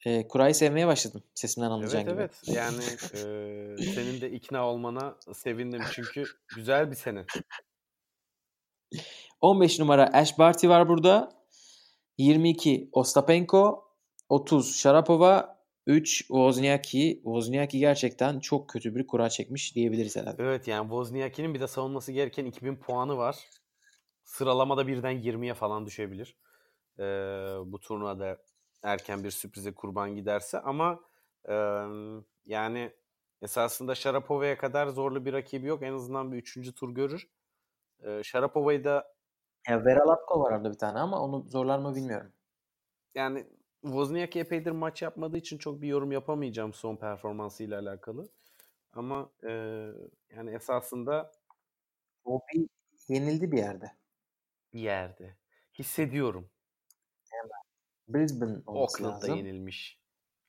E, kurayı sevmeye başladım. Sesimden anlayacağın
evet, gibi. Evet Yani e, senin de ikna olmana sevindim. Çünkü güzel bir sene.
15 numara Ash Barty var burada. 22 Ostapenko. 30 Sharapova. 3 Wozniacki. Wozniacki gerçekten çok kötü bir kura çekmiş diyebiliriz herhalde.
Evet yani Wozniacki'nin bir de savunması gereken 2000 puanı var. Sıralamada birden 20'ye falan düşebilir. Ee, bu turnuvada erken bir sürprize kurban giderse ama e, yani esasında Sharapova'ya kadar zorlu bir rakibi yok. En azından bir üçüncü tur görür. E, Sharapova'yı da
ya Vera Lapko var orada bir tane ama onu zorlar mı bilmiyorum.
Yani Wozniacki epeydir maç yapmadığı için çok bir yorum yapamayacağım son performansıyla alakalı. Ama e, yani esasında
o bir yenildi bir yerde.
Bir yerde. Hissediyorum.
Brisbane olması
Oakland'da
lazım.
yenilmiş.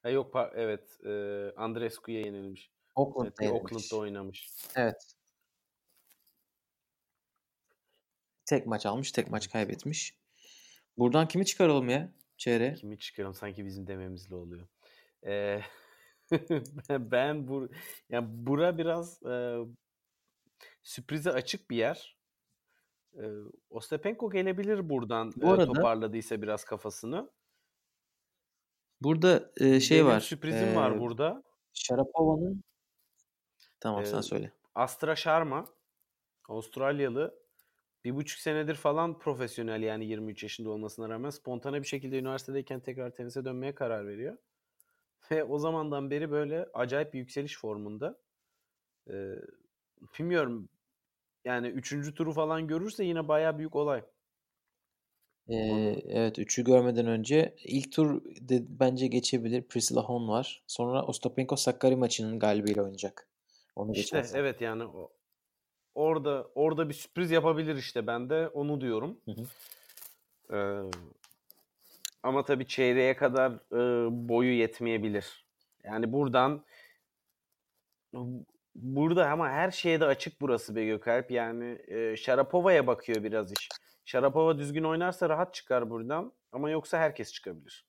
Ha yok evet. E, Andrescu'ya yenilmiş.
Oakland'da,
evet, Oakland'da oynamış.
Evet. Tek maç almış, tek maç kaybetmiş. Buradan kimi çıkaralım ya çeyreğe?
Kimi çıkaralım? Sanki bizim dememizle oluyor. Ee, ben bu yani bura biraz e, sürprize açık bir yer. E, Ostapenko gelebilir buradan bu arada, e, toparladıysa biraz kafasını.
Burada e, şey Benim var.
sürprizim e, var burada.
Sharapova'nın Tamam sen
Ee,
söyle.
Astra Sharma Avustralyalı bir buçuk senedir falan profesyonel yani 23 yaşında olmasına rağmen spontane bir şekilde üniversitedeyken tekrar tenise dönmeye karar veriyor. Ve o zamandan beri böyle acayip bir yükseliş formunda. Ee, bilmiyorum yani üçüncü turu falan görürse yine bayağı büyük olay.
Ee, evet 3'ü görmeden önce ilk tur de, bence geçebilir. Priscilla Hon var. Sonra Ostapenko Sakkari maçının galibiyle oynayacak. Onu
işte
geçersen.
evet yani orada orada bir sürpriz yapabilir işte ben de onu diyorum.
Hı hı.
Ee, ama tabii çeyreğe kadar e, boyu yetmeyebilir. Yani buradan burada ama her şeye de açık burası be Gökalp. Yani e, Şarapova'ya bakıyor biraz iş. Şarapova düzgün oynarsa rahat çıkar buradan ama yoksa herkes çıkabilir.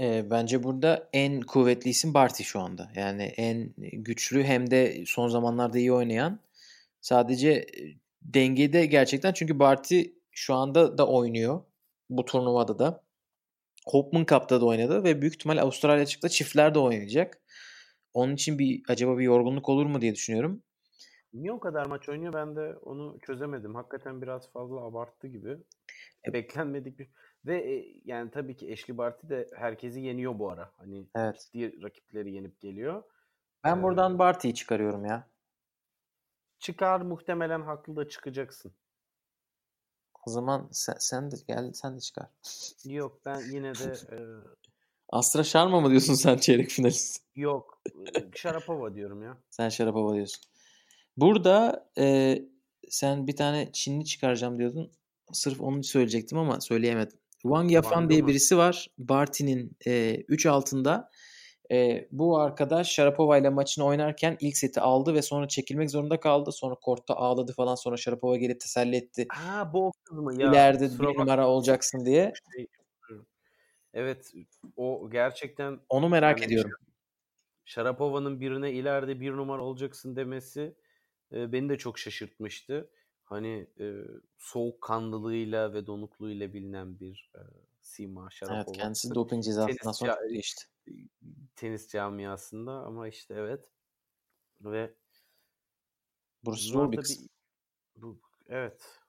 Ee, bence burada en kuvvetli isim Barty şu anda. Yani en güçlü hem de son zamanlarda iyi oynayan. Sadece e, dengede gerçekten çünkü Barty şu anda da oynuyor. Bu turnuvada da. Hopman Cup'ta da oynadı ve büyük ihtimal Avustralya açıkta çiftlerde oynayacak. Onun için bir acaba bir yorgunluk olur mu diye düşünüyorum.
Niye o kadar maç oynuyor ben de onu çözemedim. Hakikaten biraz fazla abarttı gibi.
E-
Beklenmedik bir ve e, yani tabii ki Ashley Barty de herkesi yeniyor bu ara. Hani
Evet.
ciddi rakipleri yenip geliyor.
Ben
Ee,
buradan Barty'yi çıkarıyorum ya.
çıkar muhtemelen haklı da çıkacaksın.
O zaman sen, sen de gel sen de çıkar.
Yok ben yine de e,
Astra Sharma mı diyorsun sen çeyrek finalist?
yok Sharapova diyorum ya.
Sen Sharapova diyorsun. Burada e, sen bir tane Çinli çıkaracağım diyordun. Sırf onu söyleyecektim ama söyleyemedim. Wang Yafan
Wang'ı
diye
mı?
birisi var. Barty'nin 3 altında. E, bu arkadaş Sharapova ile maçını oynarken ilk seti aldı ve sonra çekilmek zorunda kaldı. Sonra kortta ağladı falan. Sonra Sharapova gelip teselli etti.
Ha bu o kız mı? Ya
İleride bir numara olacaksın diye.
Şey, Evet o gerçekten
Onu merak
Yani
ediyorum.
Şarapova'nın birine ileride bir numara olacaksın demesi e, beni de çok şaşırtmıştı. Hani e, soğukkanlılığıyla ve donukluğuyla bilinen bir e, Sima Şarapova.
Evet kendisi doping cezasından sonra
ca-
değişti.
tenis camiasında ama işte evet ve
Burası zor bir kısım.
bu evet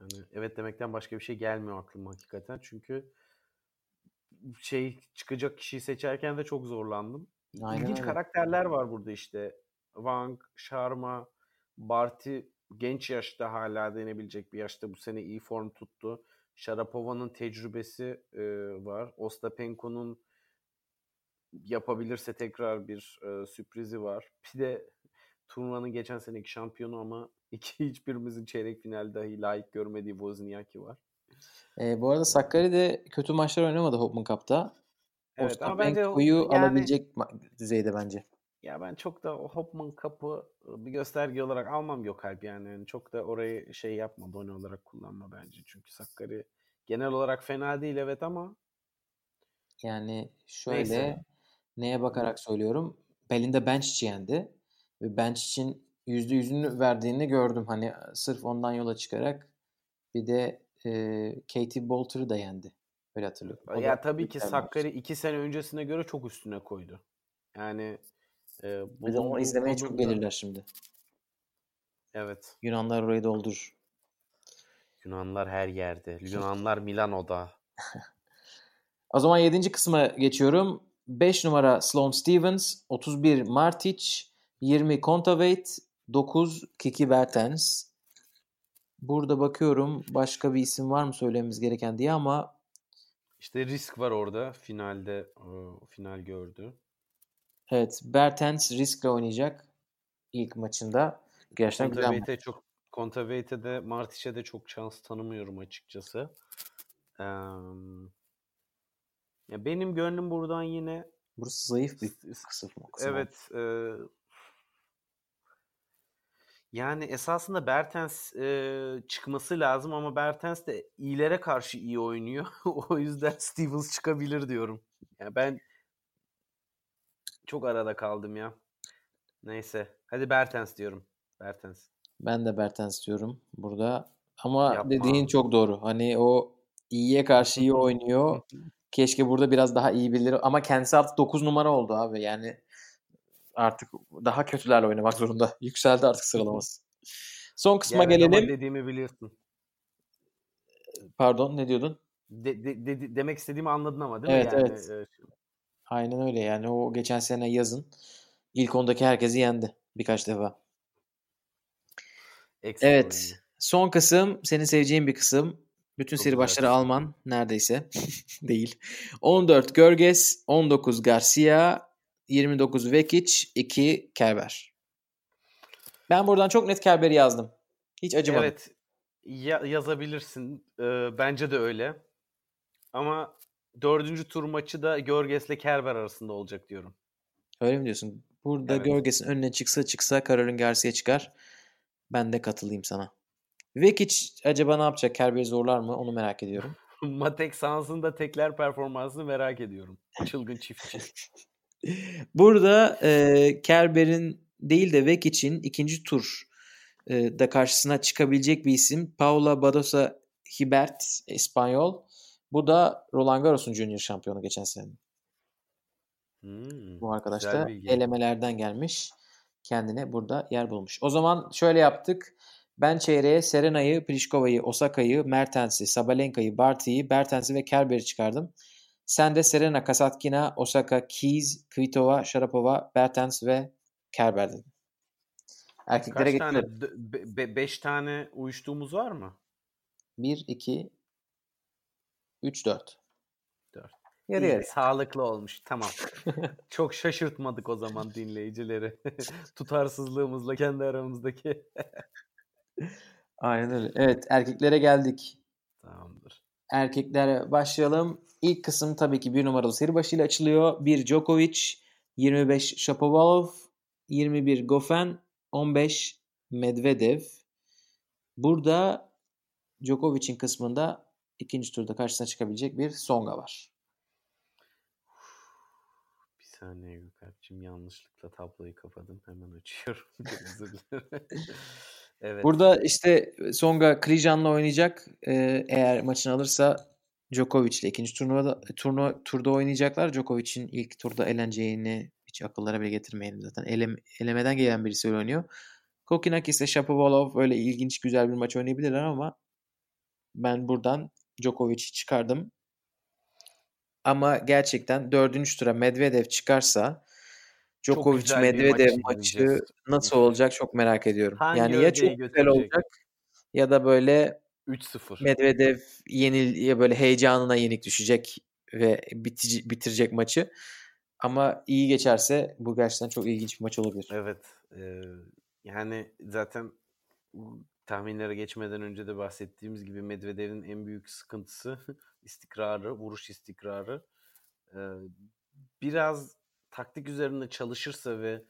yani evet demekten başka bir şey gelmiyor aklıma hakikaten çünkü şey çıkacak kişiyi seçerken de çok zorlandım.
Aynen
İlginç
öyle.
karakterler var burada işte. Wang, Sharma, Barty genç yaşta hala denebilecek bir yaşta bu sene iyi form tuttu. Sharapova'nın tecrübesi e, var. Ostapenko'nun yapabilirse tekrar bir e, sürprizi var. Bir de turnuvanın geçen seneki şampiyonu ama iki hiçbirimizin çeyrek final dahi layık görmediği Wozniacki var.
Ee, bu arada Sakkari de kötü maçlar oynamadı Hopman Cup'ta.
Evet
Ostapenko'yu
yani-
alabilecek düzeyde bence.
Ya ben çok da o Hopman kapı bir gösterge olarak almam yok Alp yani. Yani çok da orayı şey yapma, done olarak kullanma bence. Çünkü Sakkari genel olarak fena değil evet ama
Yani şöyle
Neyse.
neye bakarak söylüyorum. Belinda Bencic'i yendi. Ve Bencic'in %100'ünü verdiğini gördüm. Hani sırf ondan yola çıkarak bir de e, Katie Bolter'ı da yendi. Öyle hatırlıyorum. O
ya tabii ki Sakkari
maç.
iki sene öncesine göre çok üstüne koydu. Yani e,
Bir de onu izlemeye çok gelirler şimdi.
Evet.
Yunanlar orayı doldurur.
Yunanlar her yerde. Yunanlar Milano'da.
O zaman 7. kısma geçiyorum. 5 numara Sloane Stevens, 31 Martic, 20 Kontaveit, 9 Kiki Bertens. Burada bakıyorum başka bir isim var mı söylememiz gereken diye ama
İşte risk var orada. Finalde final gördü.
Evet Bertens riskle oynayacak ilk maçında. Gerçekten güzel maç.
Çok Kontaveit'e de Martic'e de çok şans tanımıyorum açıkçası. Eee, ya benim gönlüm buradan yine
Burası zayıf bir kısım. kısım
evet eee, yani esasında Bertens eee, çıkması lazım ama Bertens de iyilere karşı iyi oynuyor. o yüzden Stevens çıkabilir diyorum. Yani ben çok arada kaldım ya. Neyse. Hadi Bertens diyorum. Bertens.
Ben de Bertens diyorum burada. Ama
Yapma
dediğin çok doğru. Hani o iyiye karşı iyi oynuyor. Keşke burada biraz daha iyi bilir. Ama kendisi artık 9 numara oldu abi. Yani artık daha kötülerle oynamak zorunda. Yükseldi artık sıralaması. Son kısma
Yani
gelelim.
dediğimi biliyorsun.
Pardon ne diyordun?
De, de- de- demek istediğimi anladın ama değil
Evet,
mi? Yani,
evet. Aynen öyle yani o geçen sene yazın ilk ondaki herkesi yendi birkaç defa.
ekstra
Evet. Son kısım senin seveceğin bir kısım. Bütün
Çok
seri başları. Alman neredeyse. Değil. 14 Görges, 19 Garcia, 29 Vekic, 2 Kerber. Ben buradan çok net Kerber'i yazdım. Hiç acımadım.
Evet. Ya- yazabilirsin. Ee, bence de öyle. Ama dördüncü tur maçı da Görges'le Kerber arasında olacak diyorum.
Öyle mi diyorsun? Burada
Evet.
Görges'in önüne çıksa çıksa Caroline Garcia çıkar. Ben de katılayım sana. Vekic acaba ne yapacak? Kerber'i zorlar mı? Onu merak ediyorum.
Matek sahasında tekler performansını merak ediyorum. Çılgın çiftçi.
Burada e, Kerber'in değil de Vekic'in ikinci tur e, da karşısına çıkabilecek bir isim. Paula Badosa Hibert, İspanyol. Bu da Roland Garros'un Junior şampiyonu geçen sene.
Hmm,
Bu arkadaş da elemelerden gelmiş. Kendine burada yer bulmuş. O zaman şöyle yaptık. Ben çeyreğe Serena'yı, Pliškova'yı, Osaka'yı, Mertens'i, Sabalenka'yı, Barty'yi, Bertens'i ve Kerber'i çıkardım. Sen de Serena, Kasatkina, Osaka, Keys, Kvitova, Sharapova, Bertens ve Kerber dedin. Erkeklere
Kaç tane? be- beş tane uyuştuğumuz var mı?
1, 2, 3, 4.
Dört.
Yarı
İyi,
yarı.
sağlıklı olmuş. Tamam. Çok şaşırtmadık o zaman dinleyicileri. Tutarsızlığımızla kendi aramızdaki.
Aynen öyle. Evet erkeklere geldik.
Tamamdır.
Erkeklere başlayalım. İlk kısım tabii ki bir numaralı seri başıyla açılıyor. 1 Djokovic, 25 Shapovalov, 21 Goffin, 15 Medvedev. Burada Djokovic'in kısmında ikinci turda karşısına çıkabilecek bir Songa var.
Bir saniye Gökalp'cim yanlışlıkla tabloyu kapadım. Hemen açıyorum. Evet.
Burada işte Songa Krijan'la oynayacak. Ee, eğer maçını alırsa Djokovic ile ikinci turnuvada turnuva turda oynayacaklar. Djokovic'in ilk turda eleneceğini hiç akıllara bile getirmeyelim zaten. Elem, elemeden gelen birisi öyle oynuyor. Kokinakis ile Shapovalov öyle ilginç güzel bir maç oynayabilirler ama ben buradan Djokovic'i çıkardım. Ama gerçekten dördüncü tura Medvedev çıkarsa Djokovic Medvedev
maç
maçı nasıl olacak çok merak ediyorum.
Hangi
yani ya çok güzel
götürecek?
olacak ya da böyle
3-0.
Medvedev yenil ya böyle heyecanına yenik düşecek ve bitici, bitirecek maçı. Ama iyi geçerse bu gerçekten çok ilginç bir maç olabilir.
Evet. eee, yani zaten tahminlere geçmeden önce de bahsettiğimiz gibi Medvedev'in en büyük sıkıntısı istikrarı, vuruş istikrarı. Eee, biraz taktik üzerinde çalışırsa ve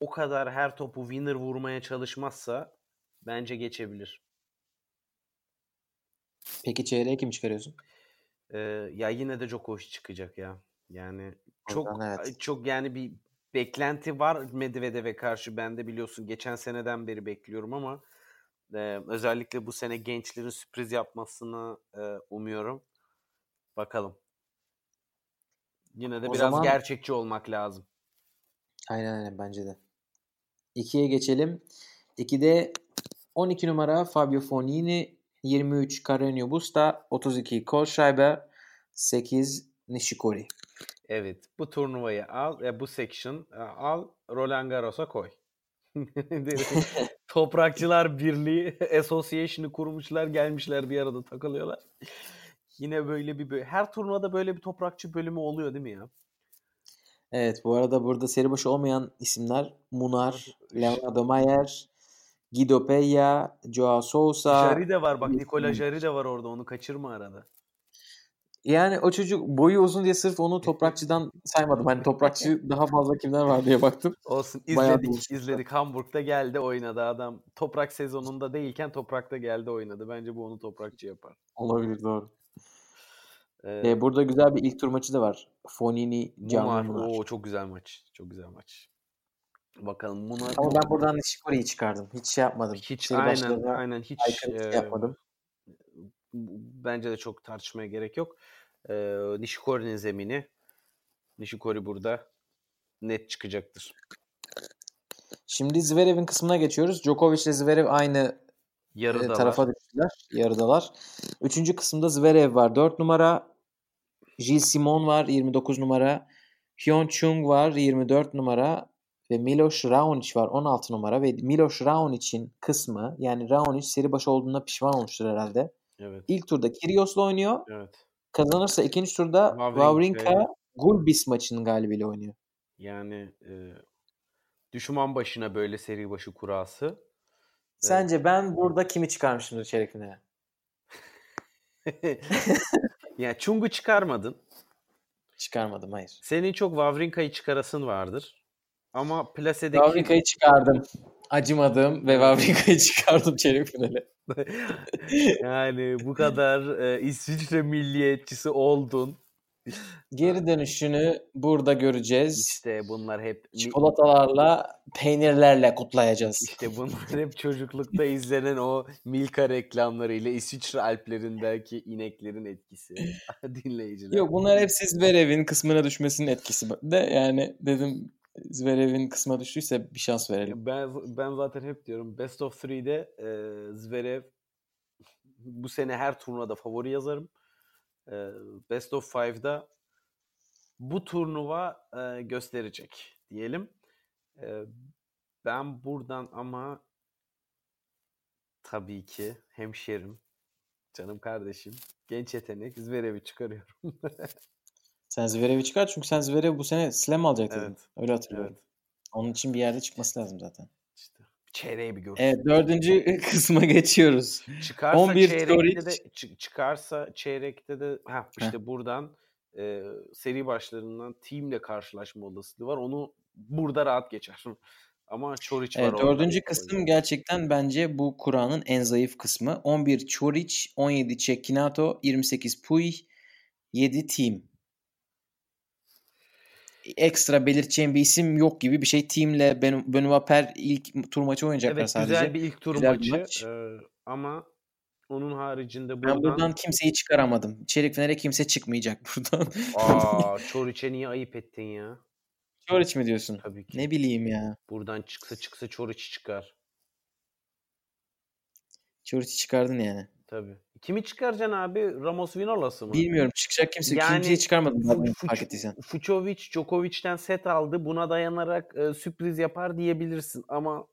o kadar her topu winner vurmaya çalışmazsa bence geçebilir.
Peki çeyreğe kim çıkarıyorsun?
Eee, ya yine de Djokovic çıkacak ya. Yani çok
evet.
çok yani bir beklenti var Medvedev'e karşı. Ben de biliyorsun geçen seneden beri bekliyorum ama e, özellikle bu sene gençlerin sürpriz yapmasını e, umuyorum. Bakalım. Yine de
O
biraz
zaman-
gerçekçi olmak lazım.
Aynen aynen bence de. 2'ye geçelim. 2'de 12 numara Fabio Fognini, 23 Carreño Busta, 32 Kohlschreiber, 8 Nishikori.
Evet, bu turnuvayı al, bu section al, Roland Garros'a koy. Toprakçılar Birliği Association'ı kurmuşlar, gelmişler bir arada takılıyorlar. Yine böyle bir bö- her turnuvada böyle bir toprakçı bölümü oluyor değil mi ya?
Evet bu arada burada seri başı olmayan isimler Munar, Leonardo Mayer, Guido Peya, Joao Sousa.
Jari de var bak,
isim.
Jari de var orada, onu kaçırma arada.
Yani o çocuk boyu uzun diye sırf onu toprakçıdan saymadım. Hani toprakçı daha fazla kimler var diye baktım.
Olsun izledik, izledik. Hamburg'da geldi oynadı adam. Toprak sezonunda değilken toprakta geldi oynadı. Bence bu onu toprakçı yapar.
Olabilir doğru.
Ee,
Ee, burada güzel bir ilk tur maçı da var. Fonini, Can
Munar.
Munar.
Oo, çok güzel maç. Çok güzel maç. Bakalım Munar
Ama ben buradan Nishikori'yi çıkardım. Hiç şey yapmadım.
hiç
Seri
aynen aynen hiç
şey
e,
yapmadım.
Bence de çok tartışmaya gerek yok. E, Nishikori'nin zemini. Nishikori burada net çıkacaktır.
Şimdi Zverev'in kısmına geçiyoruz. Djokovic ile Zverev aynı
Yarıdalar.
tarafa düştüler. Yarıdalar. Üçüncü kısımda Zverev var 4 numara. Gilles Simon var 29 numara. Hyun Chung var 24 numara. Ve Miloš Raonic var 16 numara. Ve Miloš Raonic'in kısmı yani Raonic seri başı olduğunda pişman olmuştur herhalde.
Evet.
İlk turda Kyrgios'la oynuyor.
Evet.
Kazanırsa ikinci turda
Wawrinka-
Wawrinka Gulbis maçının galibiyle oynuyor.
Yani e, düşman başına böyle seri başı kurası.
Sence ben burada kimi çıkarmışımdır çeyrek finale?
yani Chung'u çıkarmadın.
Çıkarmadım hayır.
Senin çok Wawrinka'yı çıkarasın vardır. Ama plasedeki
Wawrinka'yı çıkardım. Acımadım ve Wawrinka'yı çıkardım çeyrek finale.
yani bu kadar e, İsviçre milliyetçisi oldun.
Geri dönüşünü burada göreceğiz.
İşte bunlar hep
Çikolatalarla, peynirlerle kutlayacağız.
işte bunlar hep çocuklukta izlenen o Milka reklamlarıyla İsviçre Alplerindeki ineklerin etkisi. Dinleyiciler.
Yok bunlar hep Zverev'in kısmına düşmesinin etkisi. De yani dedim Zverev'in kısma düştüyse bir şans verelim.
Ben ben zaten hep diyorum Best of 3'de e, Zverev bu sene her turnuvada favori yazarım. E, Best of 5'da bu turnuva e, gösterecek diyelim. E, ben buradan ama tabii ki hemşerim, canım kardeşim, genç yetenek Zverev'i çıkarıyorum.
Sen Zverev'i çıkar çünkü sen Zverev bu sene slam alacak dedin.
Evet.
Öyle hatırlıyorum.
evet.
Onun için bir yerde çıkması lazım zaten.
İşte çeyreği bir gör.
Evet dördüncü kısma geçiyoruz.
Çıkarsa
11
çeyrekte de çı- çıkarsa çeyrekte de ha işte buradan e, seri başlarından teamle karşılaşma olasılığı var. Onu burada rahat geçer. Ama Çoric var
Evet, dördüncü kısım
yüzden.
gerçekten bence bu Kur'an'ın en zayıf kısmı. 11 Çoric, 17 Cekinato, 28 Puy, 7 Team. Ekstra belirteceğim bir isim yok gibi bir şey. Team'le Ben Benoit Per ilk tur maçı oynayacaklar
Evet
sadece.
güzel bir ilk tur
Güzel
maçı.
maç.
E, ama onun haricinde
Ben
buradan,
buradan kimseyi çıkaramadım. Çeyrek finale kimse çıkmayacak buradan.
aa Çoric'e niye ayıp ettin ya?
Çoric mi diyorsun?
Tabii ki.
Ne bileyim ya.
Buradan çıksa çıksa Çoric çıkar.
Çoric'i çıkardın yani.
Tabii. Kimi çıkaracaksın abi? Ramos Vinola'sı mı?
Bilmiyorum çıkacak kimse.
Yani
kimseyi çıkarmadım fark ettiysen.
Fucovic Djokovic'ten set aldı. Buna dayanarak e, sürpriz yapar diyebilirsin ama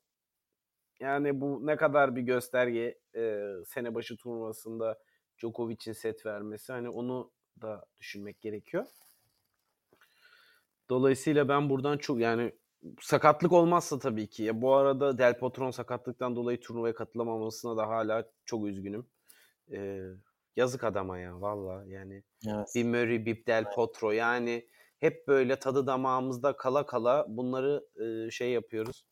yani bu ne kadar bir gösterge e, sene başı turnuvasında Djokovic'in set vermesi hani onu da düşünmek gerekiyor. Dolayısıyla ben buradan çok yani sakatlık olmazsa tabii ki. Ya bu arada Del Potron sakatlıktan dolayı turnuvaya katılamamasına da hala çok üzgünüm. E, yazık adama ya valla yani
Evet.
bir Murray, bir Del Potro yani hep böyle tadı damağımızda kala kala bunları e, şey yapıyoruz.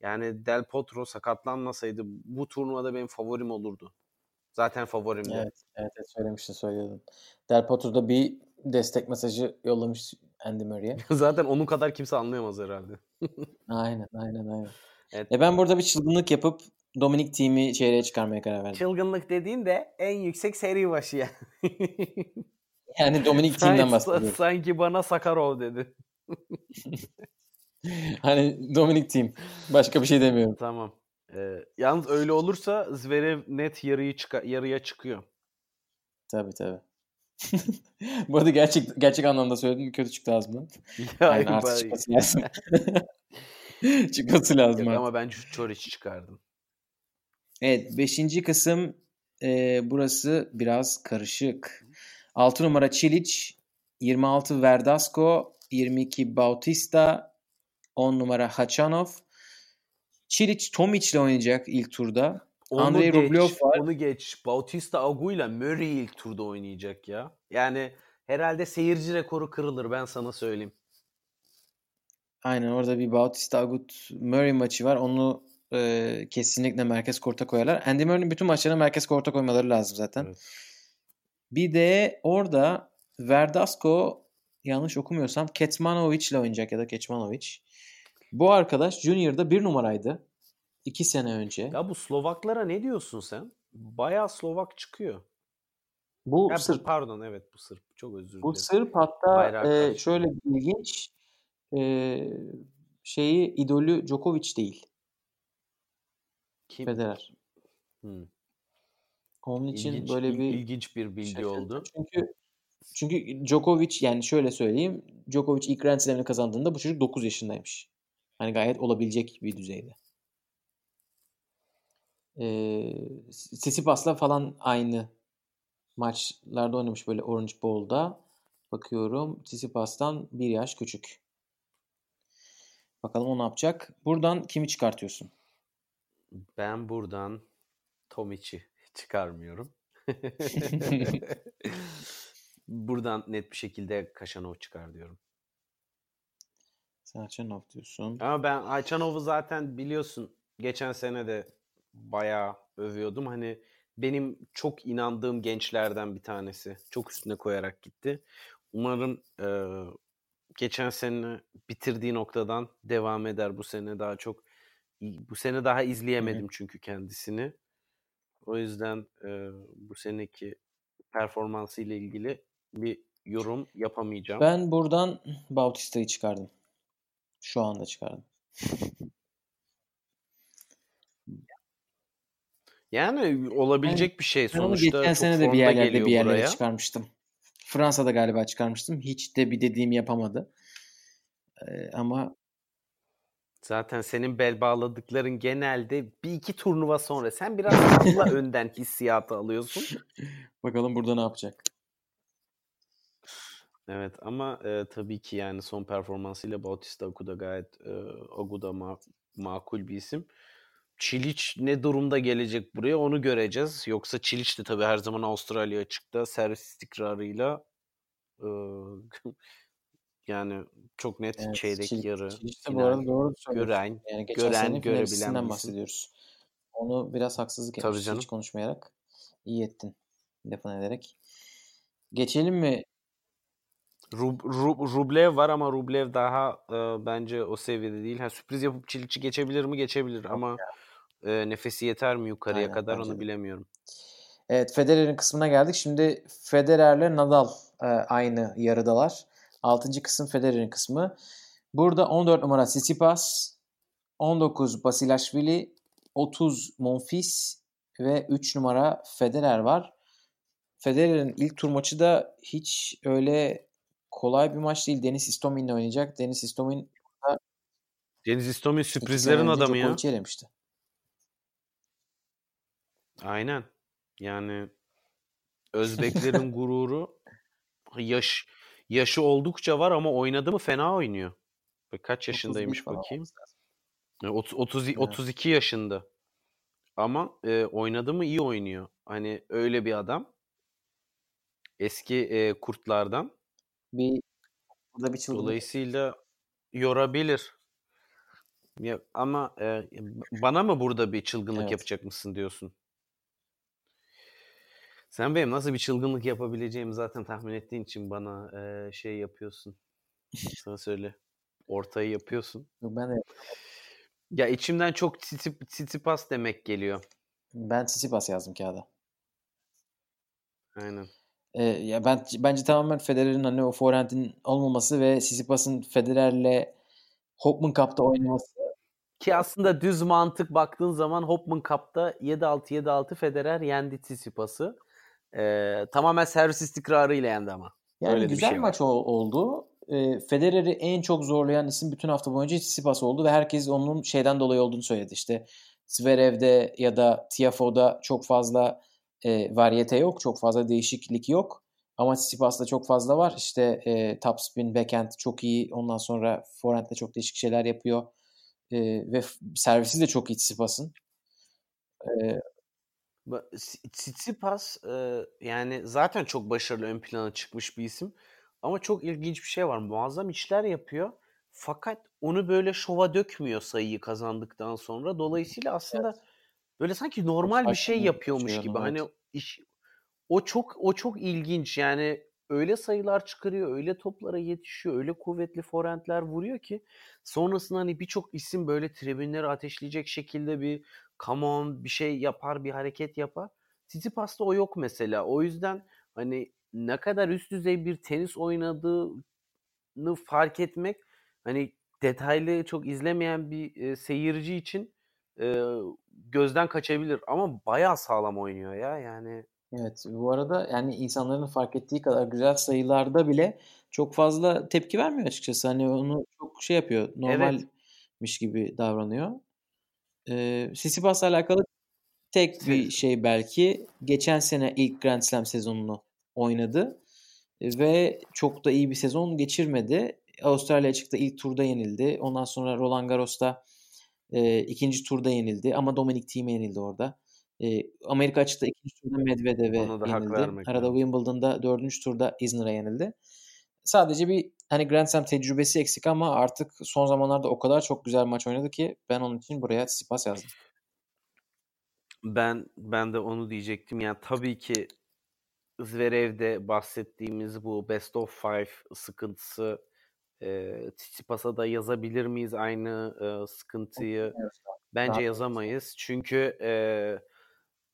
Yani Del Potro sakatlanmasaydı bu turnuvada benim favorim olurdu. Zaten favorimdi.
Evet, evet, evet söylemiştin söylüyordun. Del Potro'da bir destek mesajı yollamış Andy Murray'e.
Zaten onun kadar kimse anlayamaz herhalde.
Aynen, aynen, aynen.
Evet.
E ben burada bir çılgınlık yapıp Dominik Team'i çeyreğe çıkarmaya karar verdim.
Çılgınlık dediğin de en yüksek seri başı ya.
Yani Dominik Team'den bahsediyorum.
Sanki bana Sakarov dedi.
Hani Dominik Team. Başka bir şey demiyorum.
Tamam. Ee, yalnız öyle olursa Zverev net yarıyı çıka- yarıya çıkıyor.
Tabii tabii. Bu arada gerçek gerçek anlamda söyledim. Kötü çıktı ağzımdan.
Ya,
Yani artı
ben-
çıkması lazım. çıkması lazım
Yok
artık.
ama ben Çoric çıkardım.
Evet 5. kısım e, burası biraz karışık. 6 numara Çilic, 26 Verdasco, 22 Bautista, 10 numara Hachanov. Çilic Tomic ile oynayacak ilk turda.
Onu
Andrei
geç,
Rublev var.
Onu geç. Bautista Agu ile Murray ilk turda oynayacak ya. Yani herhalde seyirci rekoru kırılır ben sana söyleyeyim.
Aynen orada bir Bautista Agut Murray maçı var. Onu e, kesinlikle merkez korta koyarlar. Andy Murray'nin bütün maçlarına merkez korta koymaları lazım zaten.
Evet.
Bir de orada Verdasco yanlış okumuyorsam Ketmanovic ile oynayacak ya da Keçmanovic. Bu arkadaş Junior'da bir numaraydı. iki sene önce.
Ya bu Slovaklara ne diyorsun sen? Bayağı Slovak çıkıyor.
Bu
Ya bu-
Sırp.
Pardon evet bu Sırp. Çok özür
Bu
dilerim.
Sırp hatta e, şöyle ilginç e, şeyi idolü Djokovic değil.
Kim?
Federer.
Hmm.
Onun için
İlginç,
böyle bir
ilginç bir bilgi
şaşırttı.
oldu.
Çünkü çünkü Djokovic yani şöyle söyleyeyim. Djokovic ilk Grand Slam'ini kazandığında bu çocuk 9 yaşındaymış. Hani gayet olabilecek bir düzeyde. Ee, Tsitsipas'la falan aynı maçlarda oynamış böyle Orange Bowl'da. Bakıyorum Tsitsipas'tan bir yaş küçük. Bakalım o ne yapacak. Buradan kimi çıkartıyorsun?
Ben buradan Tomic'i çıkarmıyorum. buradan net bir şekilde Kaşanov çıkar diyorum.
Sen Açanov diyorsun.
Ama ben Ayçanov'u zaten biliyorsun geçen sene de bayağı övüyordum. Hani benim çok inandığım gençlerden bir tanesi. Çok üstüne koyarak gitti. Umarım e, geçen sene bitirdiği noktadan devam eder bu sene daha çok. Bu sene daha izleyemedim çünkü kendisini. O yüzden e, bu seneki performansı ile ilgili bir yorum yapamayacağım.
Ben buradan Bautista'yı çıkardım. Şu anda çıkardım.
Yani olabilecek bir şey sonuçta.
geçen sene de bir yerlerde bir yerlere
buraya.
çıkarmıştım. Fransa'da galiba çıkarmıştım. Hiç de bir dediğimi yapamadı. Ee, ama
Zaten senin bel bağladıkların genelde bir iki turnuva sonra sen biraz fazla önden hissiyatı alıyorsun.
bakalım burada ne yapacak.
Evet ama e, tabii ki yani son performansıyla Bautista Agut da gayet e, Agut da ma- makul bir isim. Çiliç ne durumda gelecek buraya onu göreceğiz. Yoksa Çiliç de tabii her zaman Avustralya açıkta servis istikrarıyla e, yani çok net
Evet,
çeyrek
Çelik-
yarı
Çelik'te bu arada doğru söylüyorsun.
gören
Yani geçen
gören, görebilen
bahsediyoruz. Onu biraz haksızlık
canım.
hiç konuşmayarak. İyi ettin. Lafını ederek. Geçelim mi?
Rub, Rub- Rublev var ama Rublev daha e, bence o seviyede değil. Ha, sürpriz yapıp Çiliç'i geçebilir mi? Geçebilir ama e, nefesi yeter mi yukarıya
Aynen,
kadar onu
de.
bilemiyorum.
Evet Federer'in kısmına geldik. Şimdi Federer'le Nadal e, aynı yarıdalar. 6. kısım Federer'in kısmı. Burada 14 numara Tsitsipas, 19 Basilashvili, 30 Monfils ve 3 numara Federer var. Federer'in ilk tur maçı da hiç öyle kolay bir maç değil. Denis Istomin'le oynayacak. Denis Istomin
Deniz İstomin sürprizlerin adamı ya.
Elemişti.
Aynen. Yani Özbeklerin gururu yaş yaşı oldukça var ama oynadı mı fena oynuyor. Bak Kaç
31
yaşındaymış bakayım.
olması lazım.
E, ot- 30
Evet.
32 yaşında. Ama e, oynadı mı iyi oynuyor. Hani öyle bir adam. Eski e, kurtlardan.
Bir burada bir çılgınlık
Dolayısıyla yorabilir. Ya, ama e, bana mı burada bir çılgınlık
Evet.
yapacak mısın diyorsun? Sen benim nasıl bir çılgınlık yapabileceğimi zaten tahmin ettiğin için bana e, şey yapıyorsun. Sana söyle. Ortayı yapıyorsun.
Yok, ben de
Ya içimden çok Tsitsip- Tsitsipas demek geliyor.
ben Tsitsipas yazdım kağıda.
Aynen.
Ee, ya ben bence tamamen Federer'in hani o forehand'in olmaması ve Tsitsipas'ın Federer'le Hopman Cup'ta oynaması.
Ki aslında düz mantık baktığın zaman Hopman Cup'ta 7-6 7-6 Federer yendi Tsitsipas'ı. Ee, tamamen servis istikrarıyla yendi ama.
Yani
Öyle
güzel
şey var.
maç ol- oldu. Ee, Federer'i en çok zorlayan isim bütün hafta boyunca Tsitsipas oldu ve herkes onun şeyden dolayı olduğunu söyledi. İşte Zverev'de ya da Tiafoe'da çok fazla e, varyete yok, çok fazla değişiklik yok. Ama Tsitsipas'ta çok fazla var. İşte e, topspin, backhand çok iyi. Ondan sonra forehand'de çok değişik şeyler yapıyor. E, ve servisi de çok iyi Tsitsipas'ın. E,
Tsitsipas e, yani zaten çok başarılı ön plana çıkmış bir isim. Ama çok ilginç bir şey var. Muazzam işler yapıyor. Fakat onu böyle şova dökmüyor sayıyı kazandıktan sonra. Dolayısıyla aslında böyle sanki normal bir şey yapıyormuş
şey
gibi. Hani
evet.
iş o çok o çok ilginç. Yani öyle sayılar çıkarıyor, öyle toplara yetişiyor, öyle kuvvetli forehandler vuruyor ki sonrasında hani birçok isim böyle tribünleri ateşleyecek şekilde bir come on bir şey yapar, bir hareket yapar. Tsitsipas'ta o yok mesela. O yüzden hani ne kadar üst düzey bir tenis oynadığını fark etmek hani detaylı çok izlemeyen bir e, seyirci için e, gözden kaçabilir ama bayağı sağlam oynuyor ya yani.
Evet bu arada yani insanların fark ettiği kadar güzel sayılarda bile çok fazla tepki vermiyor açıkçası. Hani onu çok şey yapıyor. Normalmiş gibi davranıyor. Ee, Sisipas'la alakalı tek bir şey belki geçen sene ilk Grand Slam sezonunu oynadı ve çok da iyi bir sezon geçirmedi. Avustralya çıktı ilk turda yenildi. Ondan sonra Roland Garros'ta e, ikinci turda yenildi ama Dominic Thiem'e yenildi orada. E, Amerika açıkta ikinci turda Medvedev'e yenildi. Arada Wimbledon'da dördüncü turda Isner'a yenildi. Sadece bir hani Grand Slam tecrübesi eksik ama artık son zamanlarda o kadar çok güzel maç oynadı ki ben onun için buraya Tsitsipas yazdım.
Ben ben de onu diyecektim. Yani tabii ki Zverev'de bahsettiğimiz bu best of five sıkıntısı e, Tsitsipas'a da yazabilir miyiz aynı e, sıkıntıyı? Bence yazamayız. Çünkü e,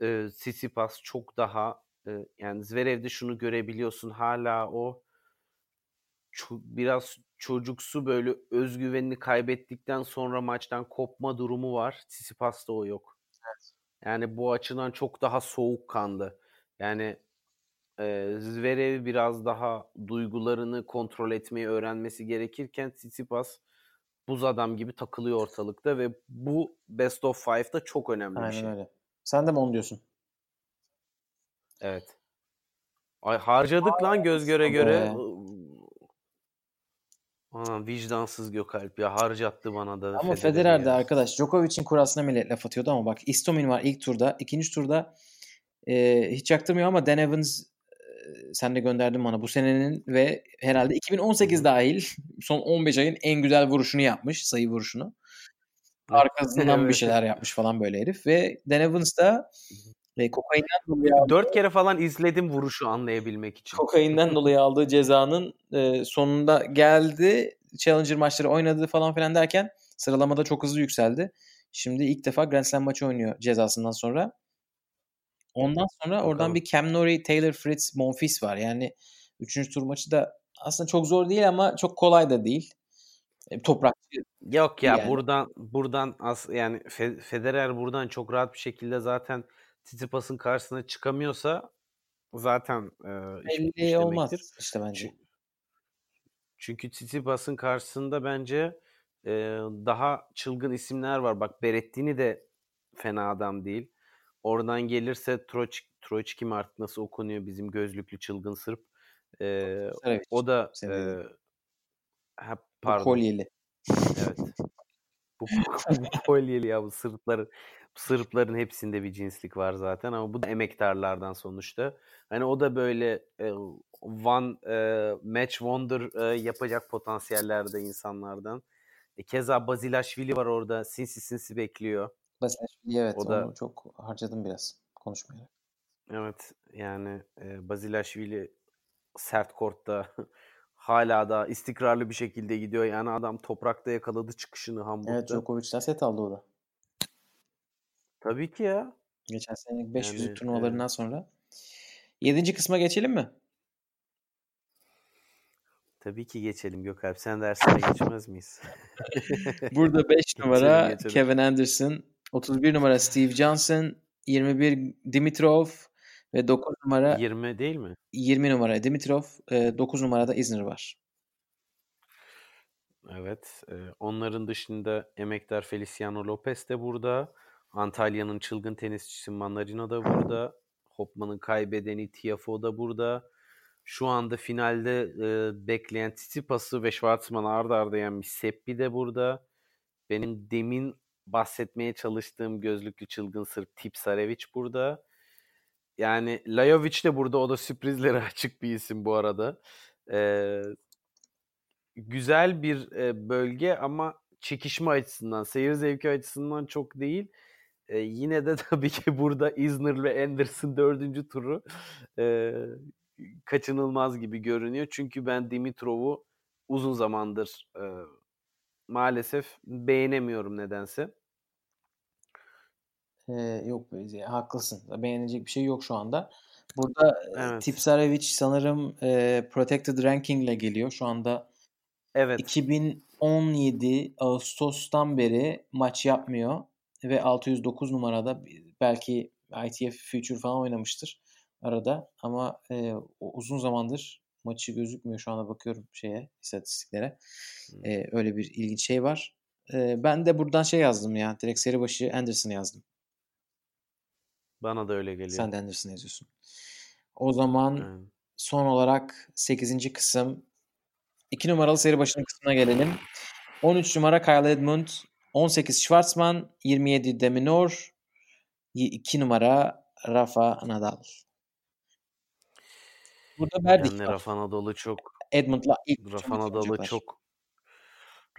e, Tsitsipas çok daha e, yani Zverev'de şunu görebiliyorsun hala o biraz çocuksu böyle özgüvenini kaybettikten sonra maçtan kopma durumu var. Tsitsipas'ta o yok. Evet. Yani bu açıdan çok daha soğukkanlı. Yani e, Zverev biraz daha duygularını kontrol etmeyi öğrenmesi gerekirken Tsitsipas buz adam gibi takılıyor ortalıkta ve bu Best of Five'da çok önemli
Aynen
bir şey.
öyle. Sen de mi onu diyorsun?
Evet. Ay harcadık Aa, lan göz göre göre. Ana vicdansız Gökalp ya harcattı bana da.
Ama Federer de arkadaş Djokovic'in kurasına millet laf atıyordu ama bak Istomin var ilk turda. ikinci turda e, hiç yaktırmıyor ama Dan Evans sen de gönderdin bana bu senenin ve herhalde 2018 dahil son 15 ayın en güzel vuruşunu yapmış sayı vuruşunu. Arkasından evet. bir şeyler yapmış falan böyle herif ve Dan Evans da e, kokainden
dolayı aldığı, Dört kere falan izledim vuruşu anlayabilmek için.
Kokainden dolayı aldığı cezanın e, sonunda geldi. Challenger maçları oynadı falan filan derken sıralamada çok hızlı yükseldi. Şimdi ilk defa Grand Slam maçı oynuyor cezasından sonra. Ondan sonra Bakalım. oradan bir Cam Norrie, Taylor Fritz, Monfils var. Yani 3. tur maçı da aslında çok zor değil ama çok kolay da değil. E, toprakçı.
Yok ya yani. buradan buradan as yani Federer buradan çok rahat bir şekilde zaten Tsitsipas'ın karşısına çıkamıyorsa zaten
e, Belli olmaz demektir. işte bence.
Çünkü Tsitsipas'ın karşısında bence e, daha çılgın isimler var. Bak Berettini de fena adam değil. Oradan gelirse Troç, Troçki mi artık nasıl okunuyor bizim gözlüklü çılgın Sırp. Ee, o da e, ha, pardon.
Kolyeli.
Evet. Bu, bu kolyeli ya bu Sırpların bu hepsinde bir cinslik var zaten ama bu da emektarlardan sonuçta. Hani o da böyle e, one e, match wonder e, yapacak potansiyellerde insanlardan. E, keza Bazilashvili var orada. Sinsi sinsi bekliyor.
Basilashvili evet o da, onu çok harcadım biraz konuşmaya.
Evet yani e, Bazilashvili sert kortta hala da istikrarlı bir şekilde gidiyor. Yani adam toprakta yakaladı çıkışını Hamburg'da.
Evet Djokovic'den set aldı o da.
Tabii ki ya.
Geçen senelik 500 yani, turnuvalarından e... sonra. Yedinci kısma geçelim mi?
Tabii ki geçelim Gökalp. Sen dersine geçmez miyiz?
Burada 5 numara. Kevin Anderson, 31 numara Steve Johnson, 21 Dimitrov ve 9 numara
20 değil mi?
20 numara Dimitrov, 9 numarada Isner var.
Evet. Onların dışında emektar Feliciano Lopez de burada. Antalya'nın çılgın tenisçisi Manarino da burada. Hopman'ın kaybedeni Tiafo da burada. Şu anda finalde e, bekleyen Tsitsipas'ı ve Schwartzman'ı arda arda yenmiş Seppi de burada. Benim demin bahsetmeye çalıştığım gözlüklü çılgın Sırp Tip Sarevic burada. Yani Lajovic de burada. O da sürprizlere açık bir isim bu arada. Ee, güzel bir e, bölge ama çekişme açısından, seyir zevki açısından çok değil. Ee, yine de tabii ki burada Isner ve Anderson dördüncü turu e, kaçınılmaz gibi görünüyor. Çünkü ben Dimitrov'u uzun zamandır e, maalesef beğenemiyorum nedense.
Ee, yok haklısın. Beğenecek bir şey yok şu anda. Burada evet. Tipsarevic sanırım e, Protected Ranking ile geliyor. Şu anda
Evet.
2017 Ağustos'tan beri maç yapmıyor ve 609 numarada belki ITF Future falan oynamıştır arada ama e, uzun zamandır maçı gözükmüyor şu anda bakıyorum şeye istatistiklere. E, öyle bir ilginç şey var. E, ben de buradan şey yazdım ya. Direkt seri başı Anderson yazdım.
Bana da öyle geliyor.
Sen de Anderson yazıyorsun. O zaman evet. son olarak 8. kısım 2 numaralı seri başının kısmına gelelim. 13 numara Kyle Edmund, 18 Schwarzman, 27 Deminor, 2 numara Rafa Nadal.
Burada verdik. Yani Rafa Nadal'ı çok
Edmund'la
ilk Rafa Nadal'ı çok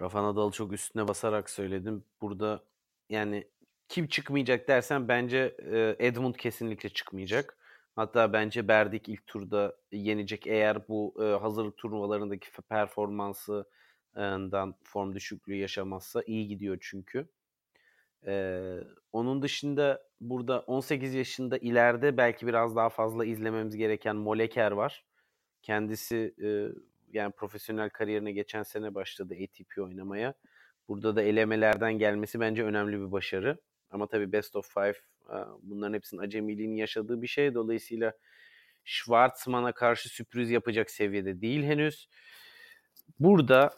Rafa Nadal'ı çok üstüne basarak söyledim. Burada yani kim çıkmayacak dersen bence Edmund kesinlikle çıkmayacak. Hatta bence Berdik ilk turda yenecek eğer bu hazırlık turnuvalarındaki performansından form düşüklüğü yaşamazsa iyi gidiyor çünkü. Ee, onun dışında burada 18 yaşında ileride belki biraz daha fazla izlememiz gereken Moleker var. Kendisi e, yani profesyonel kariyerine geçen sene başladı ATP oynamaya. Burada da elemelerden gelmesi bence önemli bir başarı. Ama tabii best of five bunların hepsinin acemiliğini yaşadığı bir şey. Dolayısıyla Schwartzman'a karşı sürpriz yapacak seviyede değil henüz. Burada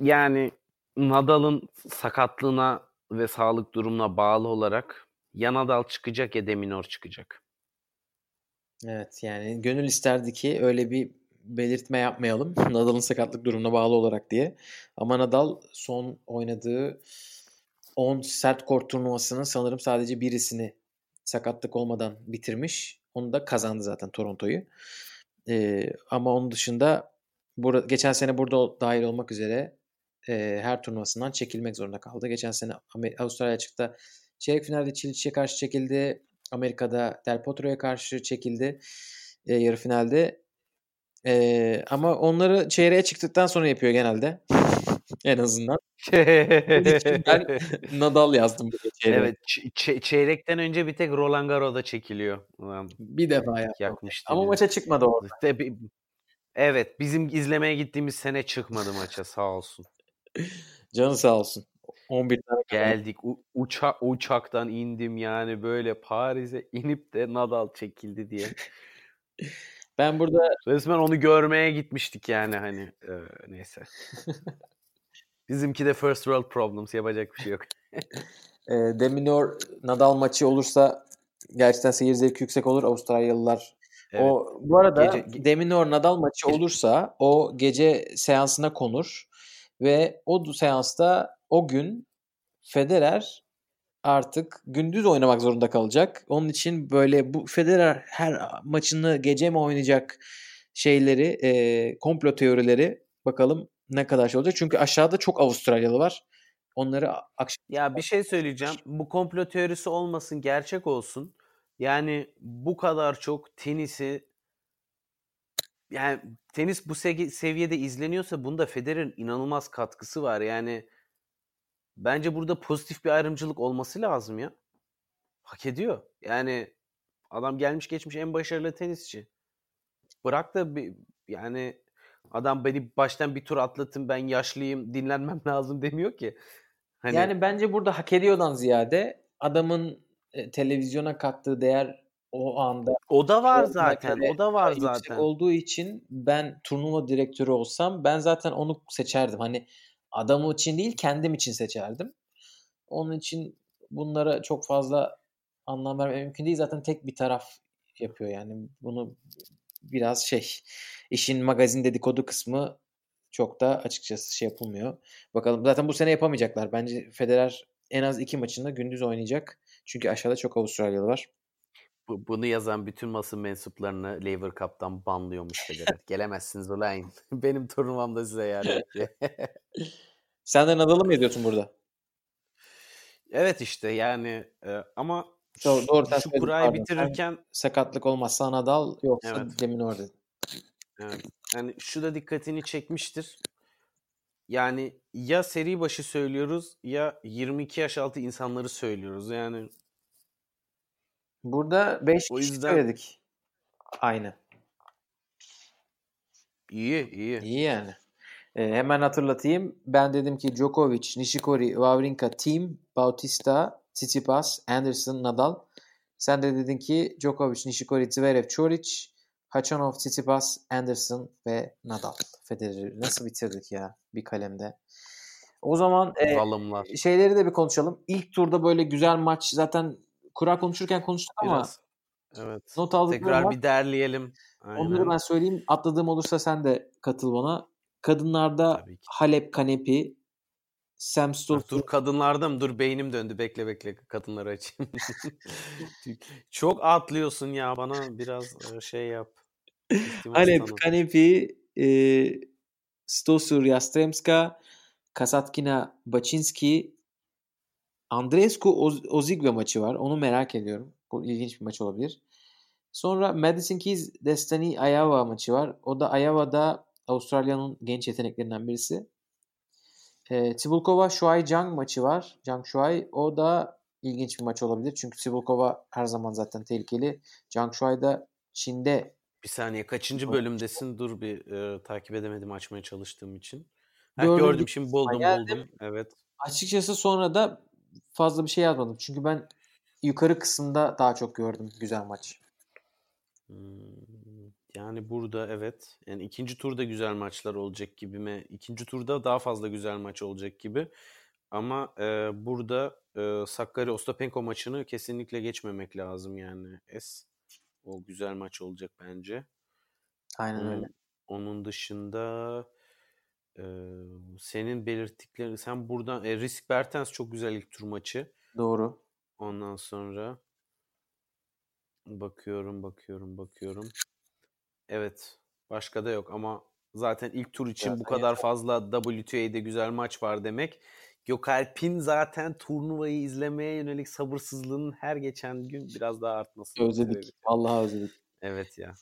yani Nadal'ın sakatlığına ve sağlık durumuna bağlı olarak ya Nadal çıkacak ya Deminor çıkacak.
Evet yani gönül isterdi ki öyle bir belirtme yapmayalım Nadal'ın sakatlık durumuna bağlı olarak diye. Ama Nadal son oynadığı 10 sert kort turnuvasının sanırım sadece birisini sakatlık olmadan bitirmiş. Onu da kazandı zaten Toronto'yu. Ee, ama onun dışında burada, geçen sene burada dahil olmak üzere e, her turnuvasından çekilmek zorunda kaldı. Geçen sene Avustralya çıktı. Çeyrek finalde Çiliç'e karşı çekildi. Amerika'da Del Potro'ya karşı çekildi. E, yarı finalde. E, ama onları çeyreğe çıktıktan sonra yapıyor genelde. En azından. ben Nadal yazdım
bu çeyreğe. Evet ç- çeyrekten önce bir tek Roland Garros'da çekiliyor.
Bir defa yapmıştı. Ama maça çıkmadı orada.
Evet bizim izlemeye gittiğimiz sene çıkmadı maça sağ olsun.
Canı sağ olsun. 11 tane
geldik. U- uça uçaktan indim yani böyle Paris'e inip de Nadal çekildi diye.
ben burada
resmen onu görmeye gitmiştik yani hani e, neyse. Bizimki de first world problems yapacak bir şey yok.
e, Deminor Nadal maçı olursa gerçekten seyir zevki yüksek olur. Avustralyalılar Evet. O bu arada gece, Deminor Nadal maçı olursa o gece seansına konur ve o seansta o gün Federer artık gündüz oynamak zorunda kalacak. Onun için böyle bu Federer her maçını gece mi oynayacak şeyleri, e, komplo teorileri bakalım ne kadar şey olacak. Çünkü aşağıda çok Avustralyalı var. Onları akşam...
Ya bir şey söyleyeceğim. Bu komplo teorisi olmasın, gerçek olsun. Yani bu kadar çok tenisi yani tenis bu seviyede izleniyorsa bunda Federer'in inanılmaz katkısı var. Yani bence burada pozitif bir ayrımcılık olması lazım ya. Hak ediyor. Yani adam gelmiş geçmiş en başarılı tenisçi. Bırak da bir, yani adam beni baştan bir tur atlatın ben yaşlıyım dinlenmem lazım demiyor ki.
Hani... Yani bence burada hak ediyordan ziyade adamın e, televizyona kattığı değer o anda
o da var zaten. O da var zaten.
olduğu için ben turnuva direktörü olsam ben zaten onu seçerdim. Hani adamı için değil kendim için seçerdim. Onun için bunlara çok fazla anlam vermek mümkün değil. Zaten tek bir taraf yapıyor yani. Bunu biraz şey işin magazin dedikodu kısmı çok da açıkçası şey yapılmıyor. Bakalım zaten bu sene yapamayacaklar. Bence Federer en az iki maçında gündüz oynayacak. Çünkü aşağıda çok Avustralyalı var.
Bu, bunu yazan bütün basın mensuplarını Lever Cup'tan banlıyormuş Federer. Gelemezsiniz ulan. Benim turnuvamda size yer
Sen de Nadal'ı mı ediyorsun burada?
Evet işte yani e, ama doğru, doğru, şu, şu kurayı bitirirken
sakatlık olmazsa Nadal yoksa evet. demin orada.
Evet. Yani şu da dikkatini çekmiştir. Yani ya seri başı söylüyoruz ya 22 yaş altı insanları söylüyoruz. Yani
Burada 5 o kişi yüzden... söyledik. Aynı.
İyi, iyi.
İyi yani. E, hemen hatırlatayım. Ben dedim ki Djokovic, Nishikori, Wawrinka, Team, Bautista, Tsitsipas, Anderson, Nadal. Sen de dedin ki Djokovic, Nishikori, Zverev, Çoric, Hachanov, Tsitsipas, Anderson ve Nadal. Federer'i nasıl bitirdik ya bir kalemde. O zaman e, şeyleri de bir konuşalım. İlk turda böyle güzel maç zaten kura konuşurken konuştuk ama
Biraz. Evet.
not aldıklarım
Tekrar
var.
bir derleyelim.
Onları
Aynen.
ben söyleyeyim. Atladığım olursa sen de katıl bana. Kadınlarda. Halep Kanepi, Sam Stosur.
Dur kadınlarda mı? Dur beynim döndü. Bekle bekle kadınları açayım. Çok atlıyorsun ya. Bana biraz e, şey yap. Tanı.
Kanepi, e, Stosur Yastremska, Kasatkina Baczynski, Andreescu Oz- Ozigve maçı var. Onu merak ediyorum. Bu ilginç bir maç olabilir. Sonra Madison Keys Destiny Iowa maçı var. O da Iowa'da Avustralya'nın genç yeteneklerinden birisi. E, Tibulkova Shuai Zhang maçı var. Zhang Shuai o da ilginç bir maç olabilir. Çünkü Tibulkova her zaman zaten tehlikeli. Zhang Shuai da Çin'de
Bir saniye kaçıncı bölümdesin? Dur bir e, takip edemedim açmaya çalıştığım için. Ha,
Gördüm,
gördüm şimdi buldum
geldim.
buldum. Evet.
Açıkçası sonra da fazla bir şey yazmadım. Çünkü ben yukarı kısımda daha çok gördüm güzel maç.
Hmm, Yani burada evet. Yani ikinci turda güzel maçlar olacak gibi mi? İkinci turda daha fazla güzel maç olacak gibi. Ama e, burada e, Sakkari Ostapenko maçını kesinlikle geçmemek lazım yani. Es. O güzel maç olacak bence.
Aynen öyle.
Onun, onun dışında e, senin belirttiklerin sen buradan e, Risk Bertens çok güzel ilk tur maçı.
Doğru.
Ondan sonra bakıyorum, bakıyorum, bakıyorum. Evet, başka da yok ama zaten ilk tur için bu
Zaten
kadar fazla WTA'de güzel maç var demek. Gökalp'in zaten turnuvayı izlemeye yönelik sabırsızlığının her geçen gün biraz daha artması.
Özledik. Vallahi özledik.
Evet ya.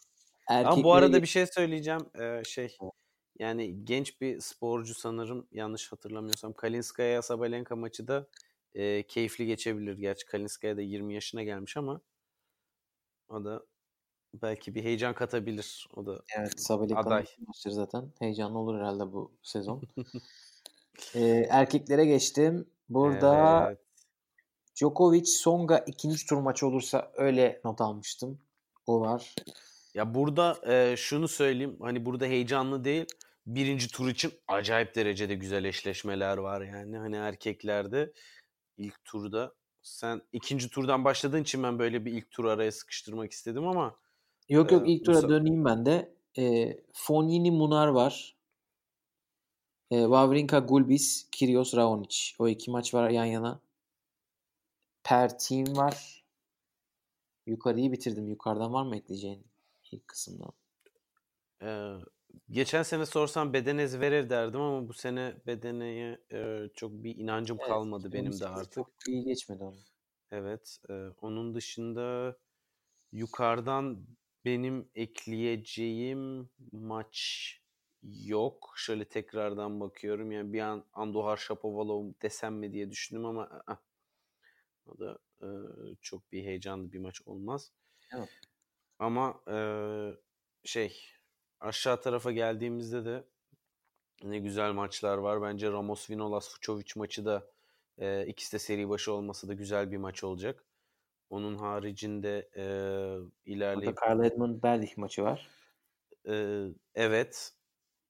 Erkeklere
Ama bu arada bir şey söyleyeceğim. Ee, şey yani genç bir sporcu sanırım yanlış hatırlamıyorsam Kalinskaya Sabalenka maçı da e, keyifli geçebilir. Gerçi Kalinskaya da 20 yaşına gelmiş ama o da belki bir heyecan katabilir. O da
Evet Sabalenka'nın
aday.
maçları zaten heyecanlı olur herhalde bu sezon. Ee, erkeklere geçtim. Burada
Evet.
Djokovic Songa ikinci tur maçı olursa öyle not almıştım. O var.
Ya burada e, şunu söyleyeyim. Hani burada heyecanlı değil. Birinci tur için acayip derecede güzel eşleşmeler var yani. Hani erkeklerde ilk turda sen ikinci turdan başladığın için ben böyle bir ilk tur araya sıkıştırmak istedim ama
Yok yok
Ee,
ilk tura
Musa-
döneyim ben de. Ee, Fonini Munar var. Ee, Wawrinka Gulbis, Kyrgios Raonic. O iki maç var yan yana. Per Team var. Yukarıyı bitirdim. Yukarıdan var mı ekleyeceğin ilk kısımdan?
e, geçen sene sorsam Bedene Zverev derdim ama bu sene Bedene'ye e, çok bir inancım
Evet,
kalmadı benim de
2018
artık.
Çok iyi geçmedi onu.
Evet. e, onun dışında yukarıdan benim ekleyeceğim maç yok. Şöyle tekrardan bakıyorum. Yani bir an Andohar Shapovalov desem mi diye düşündüm ama ı-ı. o da e, çok bir heyecanlı bir maç olmaz.
Evet.
Ama e, şey aşağı tarafa geldiğimizde de ne güzel maçlar var. Bence Ramos Vinolas Fucovic maçı da e, ikisi de seri başı olması da güzel bir maç olacak. Onun haricinde e, ilerleyip
Carl Edmund Berdych maçı var.
e, evet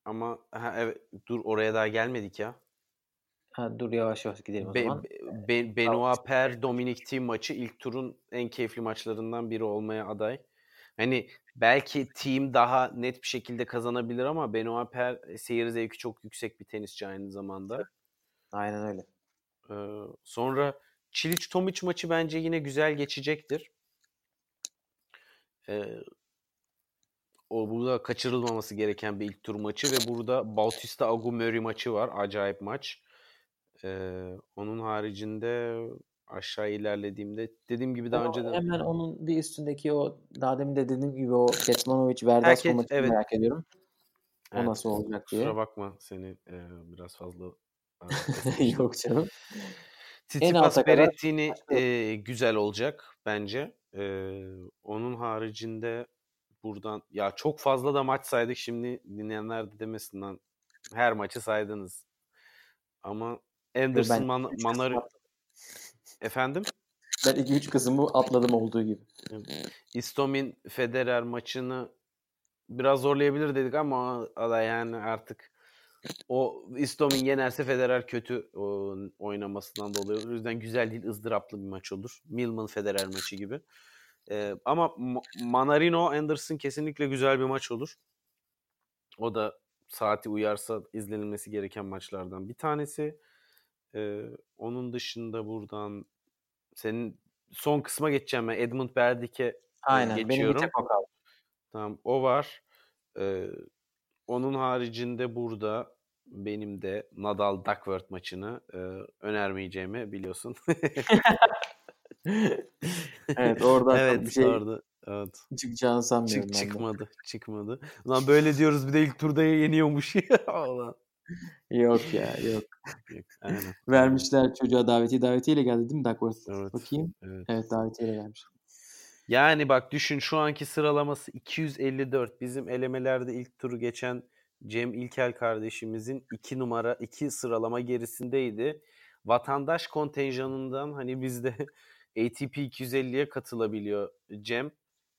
ama ha, evet dur oraya daha gelmedik ya.
Ha, dur yavaş yavaş gidelim o
Be,
zaman.
Be- Benoit Per Dominic Thiem maçı ilk turun en keyifli maçlarından biri olmaya aday. Hani belki Thiem daha net bir şekilde kazanabilir ama Benoit Per seyir zevki çok yüksek bir tenisçi aynı zamanda.
Aynen öyle.
Ee, sonra Çiliç Tomic maçı bence yine güzel geçecektir. Ee, o burada kaçırılmaması gereken bir ilk tur maçı ve burada Bautista Agu Murray maçı var. Acayip maç. Ee, onun haricinde aşağı ilerlediğimde dediğim gibi daha önce de
Hemen onun bir üstündeki o daha demin de dediğim gibi o Ketmanovic Verdasco maçını
evet.
merak ediyorum. O
Evet,
nasıl olacak diye.
kusura bakma seni e, biraz fazla
Yok canım.
Tsitsipas
yok.
e, güzel olacak bence. E, onun haricinde buradan ya çok fazla da maç saydık şimdi dinleyenler de demesin lan her maçı saydınız. Ama Anderson, Man- Manarino efendim
ben 2-3 kısmı atladım olduğu gibi.
Istomin Federer maçını biraz zorlayabilir dedik ama da yani artık o Istomin yenerse Federer kötü o, oynamasından dolayı. O yüzden güzel değil ızdıraplı bir maç olur. Milman Federer maçı gibi. Ee, ama Manarino Anderson kesinlikle güzel bir maç olur. O da saati uyarsa izlenilmesi gereken maçlardan bir tanesi. Ee, onun dışında buradan senin son kısma geçeceğim ben. Edmund Berdik'e
Aynen.
geçiyorum.
Benim bir tek o kaldı.
Tamam o var. Ee, onun haricinde burada benim de Nadal Duckworth maçını e, önermeyeceğimi biliyorsun.
evet oradan
evet,
bir şey
orada, evet.
çıkacağını sanmıyorum.
Çık, çıkmadı. Çıkmadı. Ulan böyle diyoruz bir de ilk turda yeniyormuş. Allah.
Yok ya yok.
Yok, Aynen.
Vermişler çocuğa daveti davetiyle geldi değil mi Duckworth?
Evet.
Bakayım.
Evet.
Evet davetiyle gelmiş.
Yani bak düşün şu anki sıralaması 254. Bizim elemelerde ilk turu geçen Cem İlkel kardeşimizin 2 numara 2 sıralama gerisindeydi. Vatandaş kontenjanından hani bizde ATP 250'ye katılabiliyor Cem.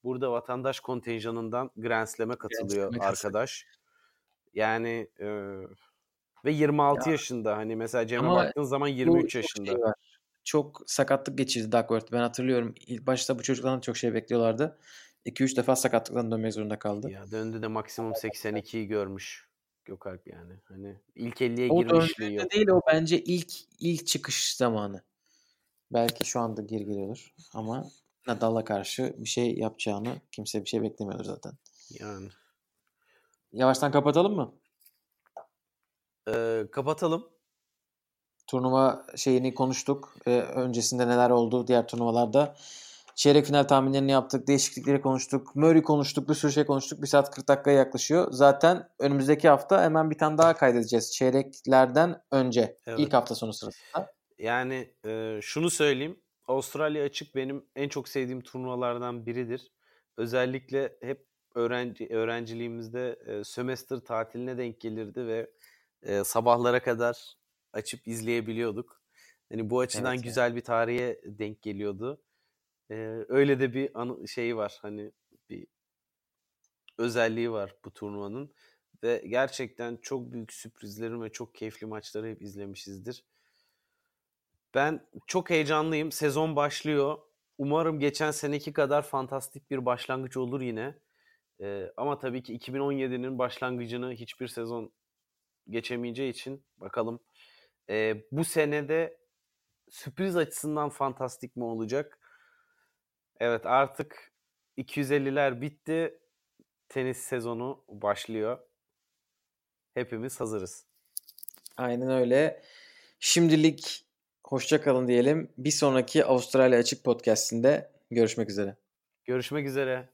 Burada vatandaş kontenjanından Grand Slam'e katılıyor
Slam'e
arkadaş. Yani e, ve 26
Ya.
yaşında hani mesela Cem'e baktığın zaman
Bu
23
çok
yaşında.
şey. Çok sakatlık geçirdi Duckworth. Ben hatırlıyorum. İlk başta bu çocuktan çok şey bekliyorlardı. 2-3 defa sakatlıktan dönmek zorunda kaldı.
Ya döndü de maksimum 82'yi görmüş Gökalp yani. Hani ilk 50'ye
O
girmişliği yok.
değil o bence ilk ilk çıkış zamanı. Belki şu anda geri geliyordur ama Nadal'a karşı bir şey yapacağını kimse bir şey beklemiyordur zaten.
Yani.
Yavaştan kapatalım mı?
Ee, kapatalım.
Turnuva şeyini konuştuk. Ee, öncesinde neler oldu diğer turnuvalarda. Çeyrek final tahminlerini yaptık. Değişiklikleri konuştuk. Murray konuştuk. Bir sürü şey konuştuk. 1 saat 40 dakikaya yaklaşıyor. Zaten önümüzdeki hafta hemen bir tane daha kaydedeceğiz. Çeyreklerden önce.
Evet.
ilk hafta sonu sırasında.
Yani e, şunu söyleyeyim. Avustralya açık benim en çok sevdiğim turnuvalardan biridir. Özellikle hep öğrenci öğrenciliğimizde e, sömestr tatiline denk gelirdi ve e, sabahlara kadar açıp izleyebiliyorduk. Hani bu açıdan
Evet,
güzel bir tarihe denk geliyordu. E, öyle de bir anı, şeyi var. Hani bir özelliği var bu turnuvanın ve gerçekten çok büyük sürprizlerin ve çok keyifli maçları hep izlemişizdir. Ben çok heyecanlıyım. Sezon başlıyor. Umarım geçen seneki kadar fantastik bir başlangıç olur yine. Ee, ama tabii ki 2017'nin başlangıcını hiçbir sezon geçemeyeceği için bakalım. Ee, bu senede sürpriz açısından fantastik mi olacak? Evet artık 250'ler bitti. Tenis sezonu başlıyor. Hepimiz hazırız.
Aynen öyle. Şimdilik hoşça kalın diyelim. Bir sonraki Avustralya Açık Podcast'inde görüşmek üzere.
Görüşmek üzere.